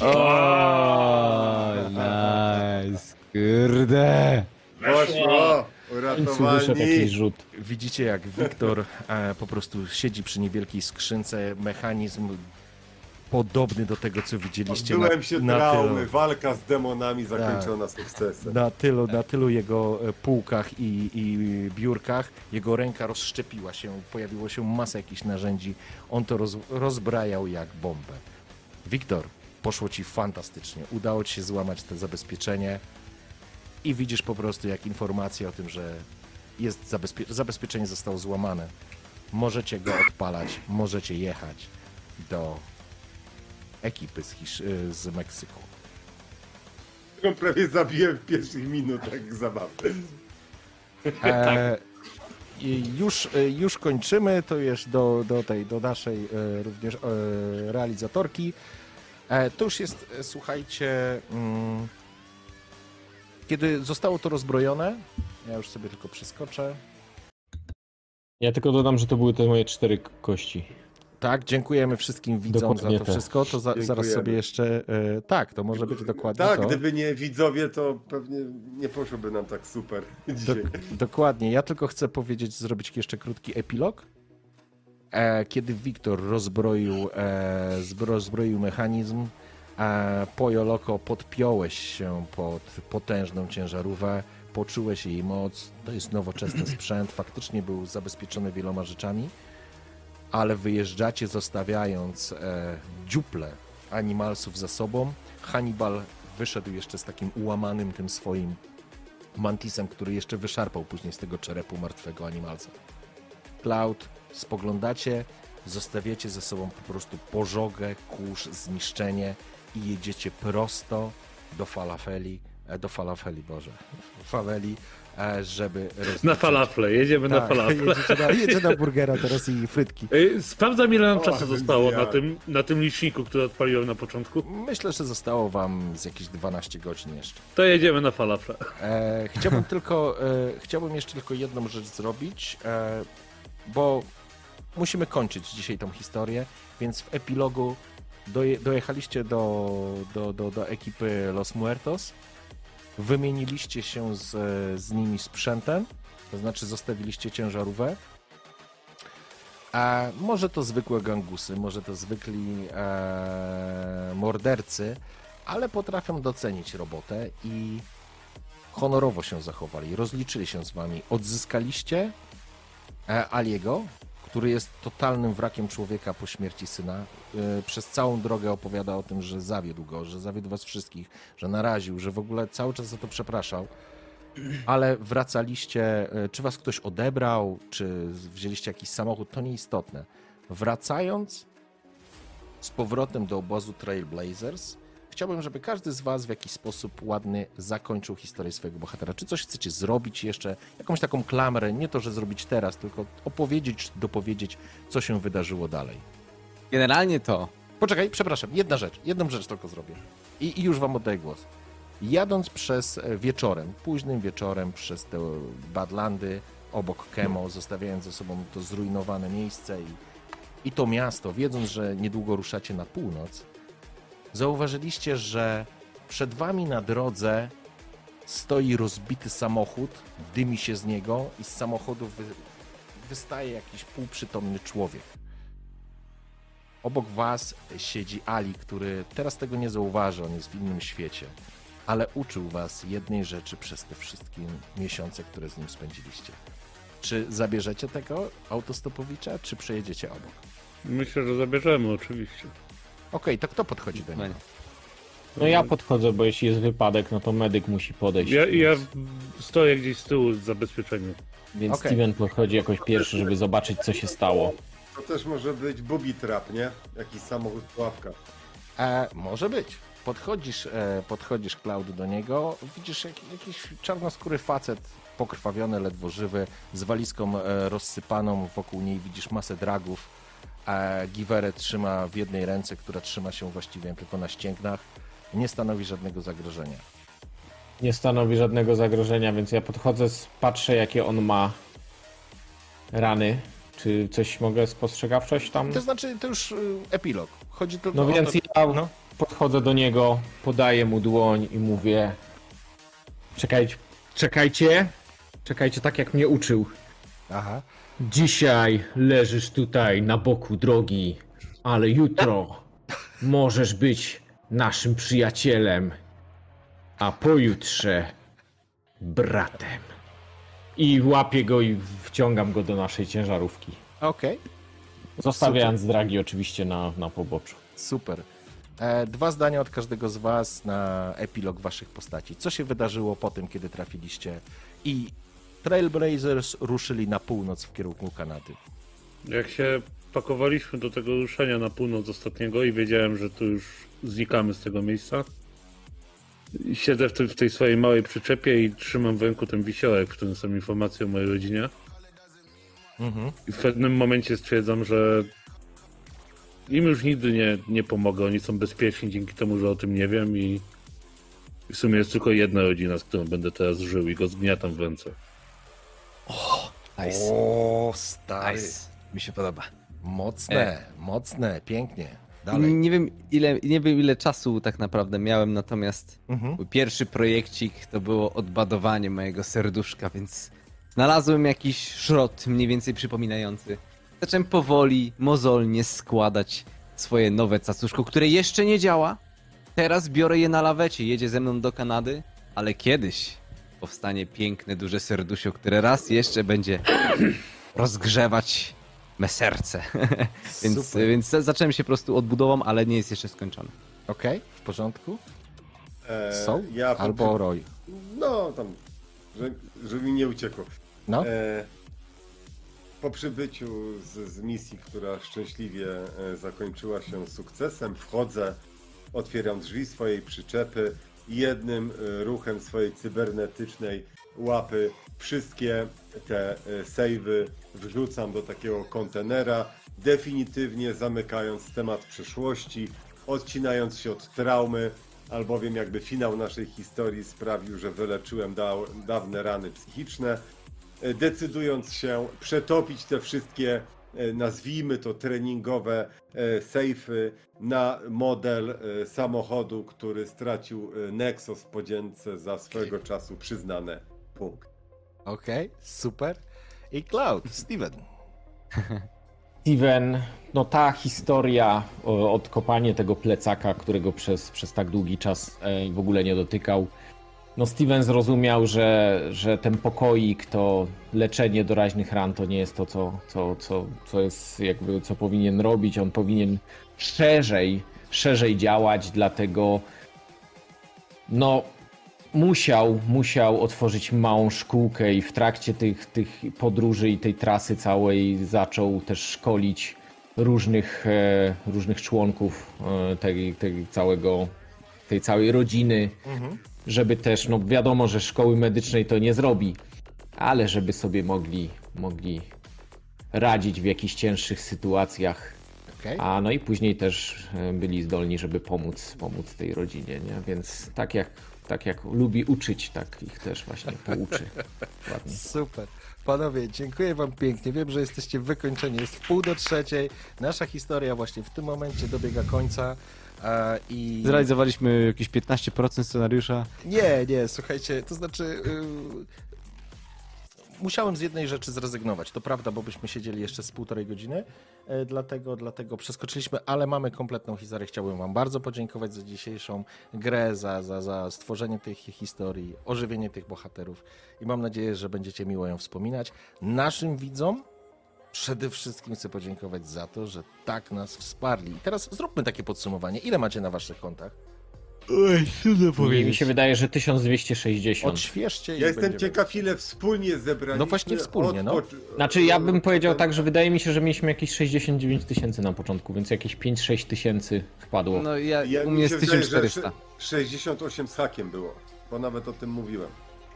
O, nice, kurde. Poszło! Wyszedł jakiś Uratowani! rzut. Widzicie, jak Wiktor e, po prostu siedzi przy niewielkiej skrzynce, mechanizm podobny do tego, co widzieliście Byłem się na traumy, tylu, walka z demonami zakończona sukcesem. na tylu, na tylu jego e, półkach i, i biurkach. Jego ręka rozszczepiła się, pojawiło się masa jakichś narzędzi. On to roz, rozbrajał jak bombę. Wiktor, poszło ci fantastycznie. Udało ci się złamać to zabezpieczenie i widzisz po prostu jak informacja o tym, że jest zabezpie zabezpieczenie zostało złamane. Możecie go odpalać, możecie jechać do ekipy z, Hisz- y, z Meksyku. Którą prawie zabiłem w pierwszych minutach zabawy. E, i już, e, już kończymy, to już do, do tej, do naszej e, również e, realizatorki. E, to już jest, słuchajcie, mm, kiedy zostało to rozbrojone, ja już sobie tylko przeskoczę. Ja tylko dodam, że to były te moje cztery kości. Tak, dziękujemy wszystkim widzom Dokładnie za to wszystko. To za, zaraz sobie jeszcze. E, tak, to może być dokładnie Tak, to. gdyby nie widzowie, to pewnie nie poszłoby nam tak super dzisiaj. Dok- dokładnie. Ja tylko chcę powiedzieć, zrobić jeszcze krótki epilog. E, kiedy Wiktor rozbroił, e, zbro, rozbroił mechanizm, Pojo Loco podpiąłeś się pod potężną ciężarówkę, poczułeś jej moc. To jest nowoczesny sprzęt, faktycznie był zabezpieczony wieloma rzeczami, ale wyjeżdżacie zostawiając e, dziuple animalsów za sobą. Hannibal wyszedł jeszcze z takim ułamanym tym swoim mantisem, który jeszcze wyszarpał później z tego czerepu martwego animalca. Cloud, spoglądacie, zostawiacie ze sobą po prostu pożogę, kurz, zniszczenie i jedziecie prosto do falafeli, e, do falafeli, Boże, faleli, e, żeby... Na rozliczyć- falafle, jedziemy na Tak, falafle. jedziecie na, jedzie na burgera teraz i frytki. Ej, Sprawdzam ile nam O, czasu zostało na tym, na tym liczniku, który odpaliłem na początku. Myślę, że zostało wam z jakieś 12 godzin jeszcze. To jedziemy na falafle. E, chciałbym tylko, e, chciałbym jeszcze tylko jedną rzecz zrobić, e, bo musimy kończyć dzisiaj tą historię, więc w epilogu doje, dojechaliście do, do, do, do ekipy Los Muertos, wymieniliście się z, z nimi sprzętem, to znaczy zostawiliście ciężarówkę. A może to zwykłe gangusy, może to zwykli e, mordercy, ale potrafią docenić robotę i honorowo się zachowali, rozliczyli się z wami. Odzyskaliście e, Aliego, który jest totalnym wrakiem człowieka po śmierci syna. E, Przez całą drogę opowiada o tym, że zawiódł go, że zawiódł was wszystkich, że naraził, że w ogóle cały czas za to przepraszał. Ale wracaliście, e, czy was ktoś odebrał, czy wzięliście jakiś samochód, to nieistotne. Wracając z powrotem do obozu Trailblazers, chciałbym, żeby każdy z was w jakiś sposób ładny zakończył historię swojego bohatera. Czy coś chcecie zrobić jeszcze, jakąś taką klamrę, nie to, że zrobić teraz, tylko opowiedzieć, dopowiedzieć, co się wydarzyło dalej. Generalnie to. Poczekaj, przepraszam, jedna rzecz, jedną rzecz tylko zrobię. I, i już wam oddaję głos. Jadąc przez e, wieczorem, późnym wieczorem przez te Badlandy, obok Kemo, zostawiając ze sobą to zrujnowane miejsce i, i to miasto, wiedząc, że niedługo ruszacie na północ, zauważyliście, że przed wami na drodze stoi rozbity samochód, dymi się z niego i z samochodu wy, wystaje jakiś półprzytomny człowiek. Obok was siedzi Ali, który teraz tego nie zauważy, on jest w innym świecie, ale uczył was jednej rzeczy przez te wszystkie miesiące, które z nim spędziliście. Czy zabierzecie tego autostopowicza, czy przejedziecie obok? Myślę, że zabierzemy oczywiście. Okej, to kto podchodzi do niego? No ja podchodzę, bo jeśli jest wypadek, no to medyk musi podejść. Ja, ja więc, stoję gdzieś z tyłu z zabezpieczeniem. więc Okej. Steven podchodzi jakoś pierwszy, żeby zobaczyć, co się stało. To też może być booby trap, nie? Jakiś samochód pułapka. E, może być. Podchodzisz, e, podchodzisz Cloud do niego, widzisz jak, jakiś czarnoskóry facet, pokrwawiony, ledwo żywy, z walizką e, rozsypaną, wokół niej widzisz masę dragów. E, Giwerę trzyma w jednej ręce, która trzyma się właściwie tylko na ścięgnach. Nie stanowi żadnego zagrożenia. Nie stanowi żadnego zagrożenia, więc ja podchodzę, patrzę jakie on ma rany. Czy coś mogę spostrzegawczość tam? To znaczy, to już y, epilog. Chodzi tylko No o więc to... ja No. podchodzę do niego, podaję mu dłoń i mówię Czekajcie, czekajcie, czekajcie tak jak mnie uczył. Aha. Dzisiaj leżysz tutaj na boku drogi, ale jutro możesz być naszym przyjacielem, a pojutrze bratem. I łapię go i wciągam go do naszej ciężarówki. Okej. Zostawiając dragi oczywiście na, na poboczu. Super. E, dwa zdania od każdego z Was na epilog Waszych postaci. Co się wydarzyło po tym, kiedy trafiliście i Trailblazers ruszyli na północ w kierunku Kanady? Jak się pakowaliśmy do tego ruszenia na północ ostatniego i wiedziałem, że tu już znikamy z tego miejsca, siedzę w, tym, w tej swojej małej przyczepie i trzymam w ręku ten wisiołek, w którym są informacje o mojej rodzinie. Mhm. I w pewnym momencie stwierdzam, że im już nigdy nie, nie pomogę. Oni są bezpieczni dzięki temu, że o tym nie wiem i w sumie jest tylko jedna rodzina, z którą będę teraz żył i go zgniatam w ręce. Nice. O, stary. Nice. Mi się podoba. Mocne, mocne, pięknie. Dalej. Nie wiem, ile, nie wiem ile czasu tak naprawdę miałem, natomiast Mhm. mój pierwszy projekcik to było odbadowanie mojego serduszka, więc znalazłem jakiś szrot mniej więcej przypominający. Zacząłem powoli, mozolnie składać swoje nowe cacuszko, które jeszcze nie działa. Teraz biorę je na lawecie, jedzie ze mną do Kanady, ale kiedyś powstanie piękne, duże serduszko, które raz jeszcze będzie rozgrzewać me serce. więc, Super. więc za- zacząłem się po prostu odbudową, ale nie jest jeszcze skończone. Okej, w porządku? E, Są? Ja po Albo Roy. No, tam, że, żeby mi nie uciekło. No, E, po przybyciu z, z misji, która szczęśliwie e, zakończyła się sukcesem, wchodzę, otwieram drzwi swojej przyczepy jednym e, ruchem swojej cybernetycznej łapy. Wszystkie te e, sejwy wrzucam do takiego kontenera, definitywnie zamykając temat przyszłości, odcinając się od traumy, albowiem jakby finał naszej historii sprawił, że wyleczyłem da, dawne rany psychiczne, e, decydując się przetopić te wszystkie, nazwijmy to treningowe e, sejfy na model e, samochodu, który stracił e, Nexus w podzięce za swojego czasu przyznane punkt. okej, super. I Cloud, Steven. Steven, no ta historia, o, odkopanie tego plecaka, którego przez, przez tak długi czas e, w ogóle nie dotykał. No Steven zrozumiał, że, że ten pokoik, to leczenie doraźnych ran to nie jest to, co, co, co, co jest jakby, co powinien robić. On powinien szerzej, szerzej działać, dlatego no musiał, musiał otworzyć małą szkółkę i w trakcie tych, tych podróży i tej trasy całej zaczął też szkolić różnych, e, różnych członków e, tej, tej, całego, tej całej rodziny, żeby też, no wiadomo, że szkoły medycznej to nie zrobi, ale żeby sobie mogli, mogli radzić w jakichś cięższych sytuacjach. Okej. A no i później też e, byli zdolni, żeby pomóc, pomóc tej rodzinie, nie? Więc tak jak, tak jak lubi uczyć, tak ich też właśnie pouczy. Ładnie. Super. Panowie, dziękuję wam pięknie. Wiem, że jesteście wykończeni. Jest w pół do trzeciej. Nasza historia właśnie w tym momencie dobiega końca. E, I Zrealizowaliśmy jakieś 15% scenariusza. Nie, nie, słuchajcie, to znaczy. Yy... Musiałem z jednej rzeczy zrezygnować, to prawda, bo byśmy siedzieli jeszcze z półtorej godziny, e, dlatego, dlatego przeskoczyliśmy, ale mamy kompletną historię. Chciałbym Wam bardzo podziękować za dzisiejszą grę, za, za, za stworzenie tej hi- historii, ożywienie tych bohaterów i mam nadzieję, że będziecie miło ją wspominać. Naszym widzom przede wszystkim chcę podziękować za to, że tak nas wsparli. I teraz zróbmy takie podsumowanie. Ile macie na Waszych kontach? Mi się wydaje, że 1260. Odświeżcie i Ja jestem będziemy- ciekaw, ile wspólnie zebraliśmy. No właśnie wspólnie, no. Znaczy ja bym powiedział tak, że wydaje mi się, że mieliśmy jakieś 69 tysięcy na początku, więc jakieś 5-6 tysięcy wpadło. No ja, Ja, u mi mnie się jest wydaje, że 1400. sze- 68 z hakiem było, bo nawet o tym mówiłem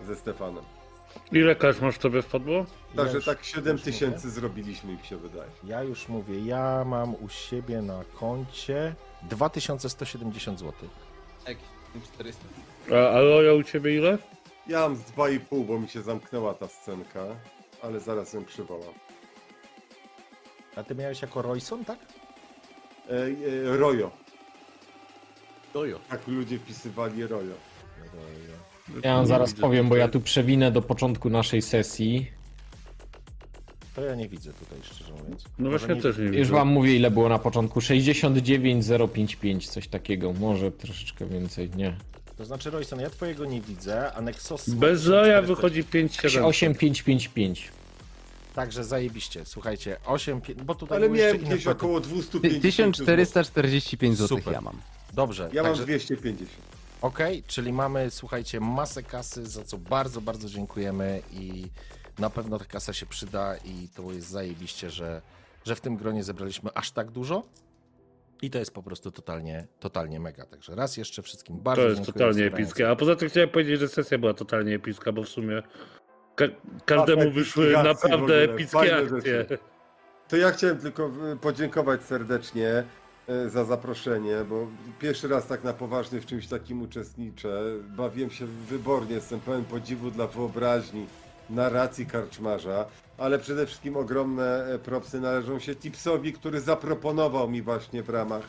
ze Stefanem. Ile każ masz tobie wpadło? Także już- tak 7 już tysięcy zrobiliśmy, mi się wydaje. Ja już mówię, ja mam u siebie na koncie 2170 zł. Jakieś 400. A, a Loja u ciebie ile? Ja mam z 2,5, bo mi się zamknęła ta scenka, ale zaraz ją przywołam. A ty miałeś jako Royson, tak? E, e, Rojo. Dojo. Tak ludzie wpisywali Rojo. Ja wam zaraz powiem, bo ja tu przewinę do początku naszej sesji. To ja nie widzę tutaj, szczerze mówiąc. No Może właśnie nie- też nie Już wam mówię ile było na początku. 69055, coś takiego. Może troszeczkę więcej, nie. To znaczy, Royson, ja twojego nie widzę, a Nexus... Bez 1400. wychodzi 5-7. 8555. Także zajebiście, słuchajcie, 8, pi- bo tutaj Ale były jeszcze miałem inne gdzieś około 250 1445 zł Super. ja mam. Dobrze, Ja mam także 250. Okej, czyli mamy, słuchajcie, masę kasy, za co bardzo, bardzo dziękujemy i na pewno ta kasa się przyda i to jest zajebiście, że, że w tym gronie zebraliśmy aż tak dużo i to jest po prostu totalnie, totalnie mega. Także raz jeszcze wszystkim bardzo To jest totalnie epickie. A poza tym chciałem powiedzieć, że sesja była totalnie epicka, bo w sumie ka każdemu wyszły naprawdę epickie fajne akcje. rzeczy. To ja chciałem tylko y, podziękować serdecznie za zaproszenie, bo pierwszy raz tak na poważnie w czymś takim uczestniczę. Bawiłem się wybornie, jestem pełen podziwu dla wyobraźni, narracji karczmarza. ale przede wszystkim ogromne e, propsy należą się Tipsowi, który zaproponował mi właśnie w ramach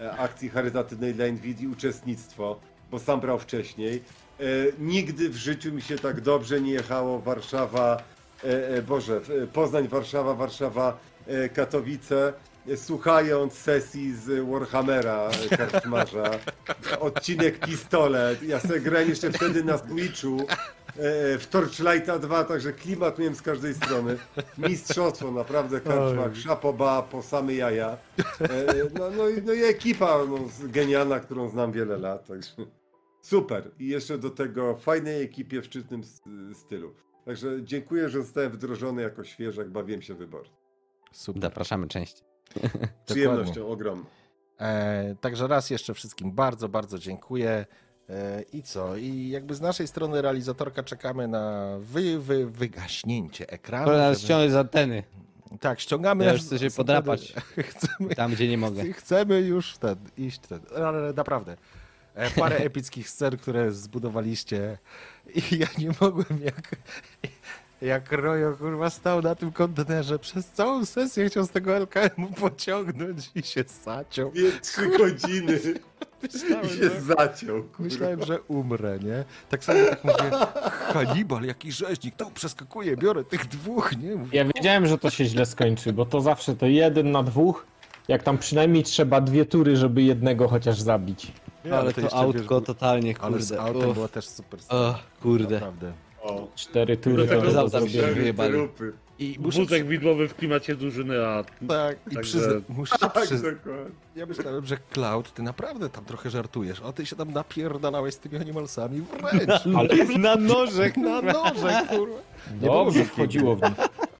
e, akcji charytatywnej dla Nvidia uczestnictwo, bo sam brał wcześniej. E, Nigdy w życiu mi się tak dobrze nie jechało Warszawa, e, e, Boże, e, Poznań, Warszawa, Warszawa, e, Katowice, e, słuchając sesji z Warhammera karczmarza, odcinek Pistolet, ja sobie grałem jeszcze wtedy na Twitchu, e, w Torchlighta 2, także klimat miałem z każdej strony. Mistrzostwo, naprawdę karczmak, szapoba po same jaja. E, No, no, i- no i ekipa no, genialna, którą znam wiele lat, także super. I jeszcze do tego fajnej ekipie w szczytnym stylu. Także dziękuję, że zostałem wdrożony jako świeżak, bawiłem się wybornie. Super. Zapraszamy częściej. Przyjemnością ogromną. E, także raz jeszcze wszystkim bardzo, bardzo dziękuję. E, I co? I jakby z naszej strony realizatorka czekamy na wy, wy, wygaśnięcie ekranu. Pora żeby- ściągnąć z anteny. Tak, ściągamy. Ja już chcę się z- podrapać. Chcemy, Tam, gdzie nie mogę. chcemy już ten, iść ten. Ale naprawdę. E, Parę epickich scen, które zbudowaliście i ja nie mogłem jak... Jak Rojo kurwa stał na tym kontenerze przez całą sesję chciał z tego LKM-u pociągnąć i się zaciął. Dwie, trzy godziny Myślałem, i się że, zaciął. kurwa. myślałem, że umrę, nie? Tak samo tak mówię, Hannibal, jaki rzeźnik, tu przeskakuje, biorę tych dwóch, nie? Mówię, Ja wiedziałem, że to się źle skończy, bo to zawsze to jeden na dwóch. Jak tam przynajmniej trzeba dwie tury, żeby jednego chociaż zabić. nie, Ale to jeszcze, autko wiesz, totalnie, Ale z kurde. autem Uff. była też super. O, kurde. Naprawdę. O, Cztery tury to z auta mi się zrobienia. wyjebali. trupy. I muszę, Wózek widłowy w klimacie drużyny, a tak, i Także- przyzna, muszę Tak, przyznać, dokładnie. ja myślałem, że Cloud, ty naprawdę tam trochę żartujesz, a ty się tam napierdalałeś z tymi animalsami wręcz. Ale Na nożek, Na noże, kurwa. Nie było dobrze wchodziło w nich.